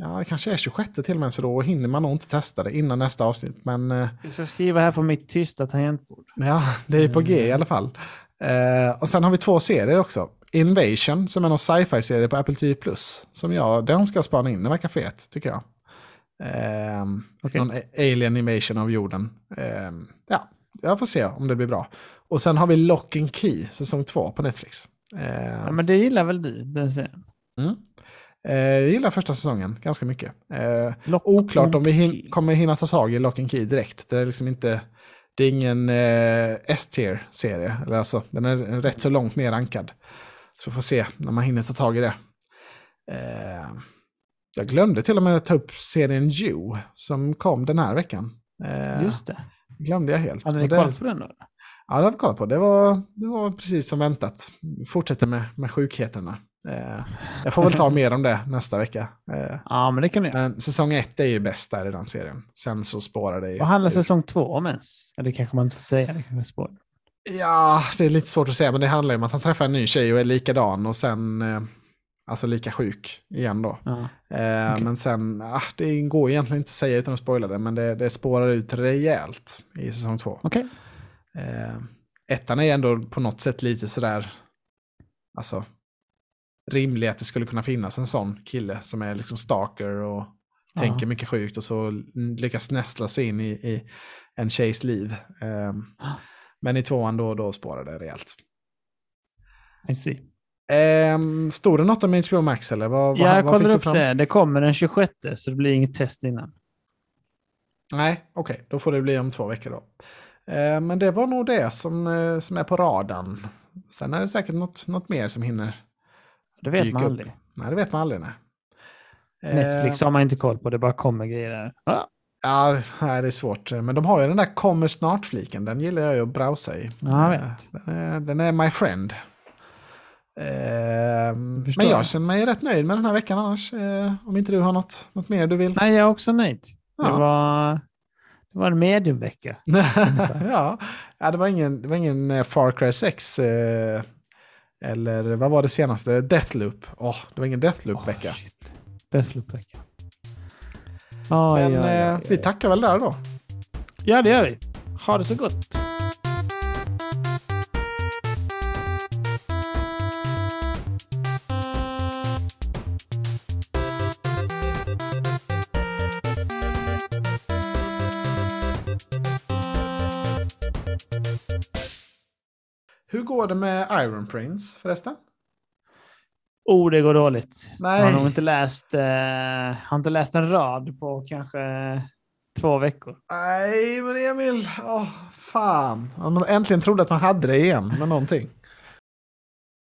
Ja, det kanske är 26 till och med, så då hinner man nog inte testa det innan nästa avsnitt. Men eh, Jag ska skriva här på mitt tysta tangentbord. ja, det är på G Mm. i alla fall. Eh, och sen har vi två serier också. Invasion, som är någon sci-fi-serie på Apple TV+. Som jag, den ska jag spana in, den verkar fet, tycker jag. Eh, Okej. Någon alien invasion av jorden. Eh, ja, jag får se om det blir bra. Och sen har vi Lock and Key, säsong två på Netflix. Eh, Ja, men det gillar väl du, den serien? mm. eh, jag gillar första säsongen ganska mycket. Eh, Oklart om vi hin- kommer hinna ta tag i Lock and Key direkt. Det är liksom inte... Det är ingen eh, S-tier-serie. Eller Alltså, den är rätt så långt ner rankad. Så vi får se när man hinner ta tag i det. Eh, jag glömde till och med ta upp serien You som kom den här veckan. Eh, Just det. glömde jag helt. Hade ni kollat på den då? Ja, det har vi kollat på. Det var, det var precis som väntat. Fortsätter med, med sjukheterna. Eh, jag får väl ta [laughs] mer om det nästa vecka. Eh, Ja, men det kan göra. men säsong ett är ju bäst där i den serien. Sen så spårar det ju. Vad handlar säsong två om ens? Ja, det kanske man inte får säga. Det kanske spoiler. Ja, det är lite svårt att säga, men det handlar ju om att han träffar en ny tjej och är likadan och sen, eh, alltså lika sjuk igen då. Ja. Eh, Okej. Men sen, ah, det går egentligen inte att säga utan att spoila det, men det, det spårar ut rejält i säsong två. Okej. Eh, ettan är ändå på något sätt lite sådär, alltså, rimlig att det skulle kunna finnas en sån kille som är liksom stalker och Ja. tänker mycket sjukt och så lyckas nästla sig in i, i en tjejs liv. Eh, men i tvåan då, då spårar det rejält. I see. Eh, stod det något om HBO Max eller? Vad, Ja, jag vad fick kollar upp det. Det kommer den 26 så det blir inget test innan. Nej, okej, då får det bli om två veckor då. Eh, men det var nog det som, eh, som är på radarn. Sen är det säkert något, något mer som hinner. Det vet man upp. aldrig. Nej, det vet man aldrig. Nej. Eh, Netflix har man inte koll på. Det bara kommer grejer där. Ja, Ja, nej, det är svårt. Men de har ju den där kommer snart-fliken. Den gillar jag ju att browsa i. Ja, jag Eh, vet. Den är, den är my friend. Eh, men jag känner mig rätt nöjd med den här veckan annars. Eh, om inte du har något, något mer du vill. Nej, jag är också nöjd. Det, Ja. var, det var en mediumvecka. [laughs] ja, ja det, var ingen, det var ingen eh, Far Cry 6. Eh, eller vad var det senaste? Deathloop. Åh, det var ingen Deathloop-vecka. Shit. Deathloop-vecka. Oj, Men oj, eh, oj. vi tackar väl där då. Ja, det gör vi. Ha det så gott. Går det med Iron Prince förresten? Oh, det går dåligt. Nej. Jag har nog inte läst, eh, har inte läst en rad på kanske två veckor. Nej, men Emil, åh, fan. Man äntligen trodde att man hade det igen med någonting.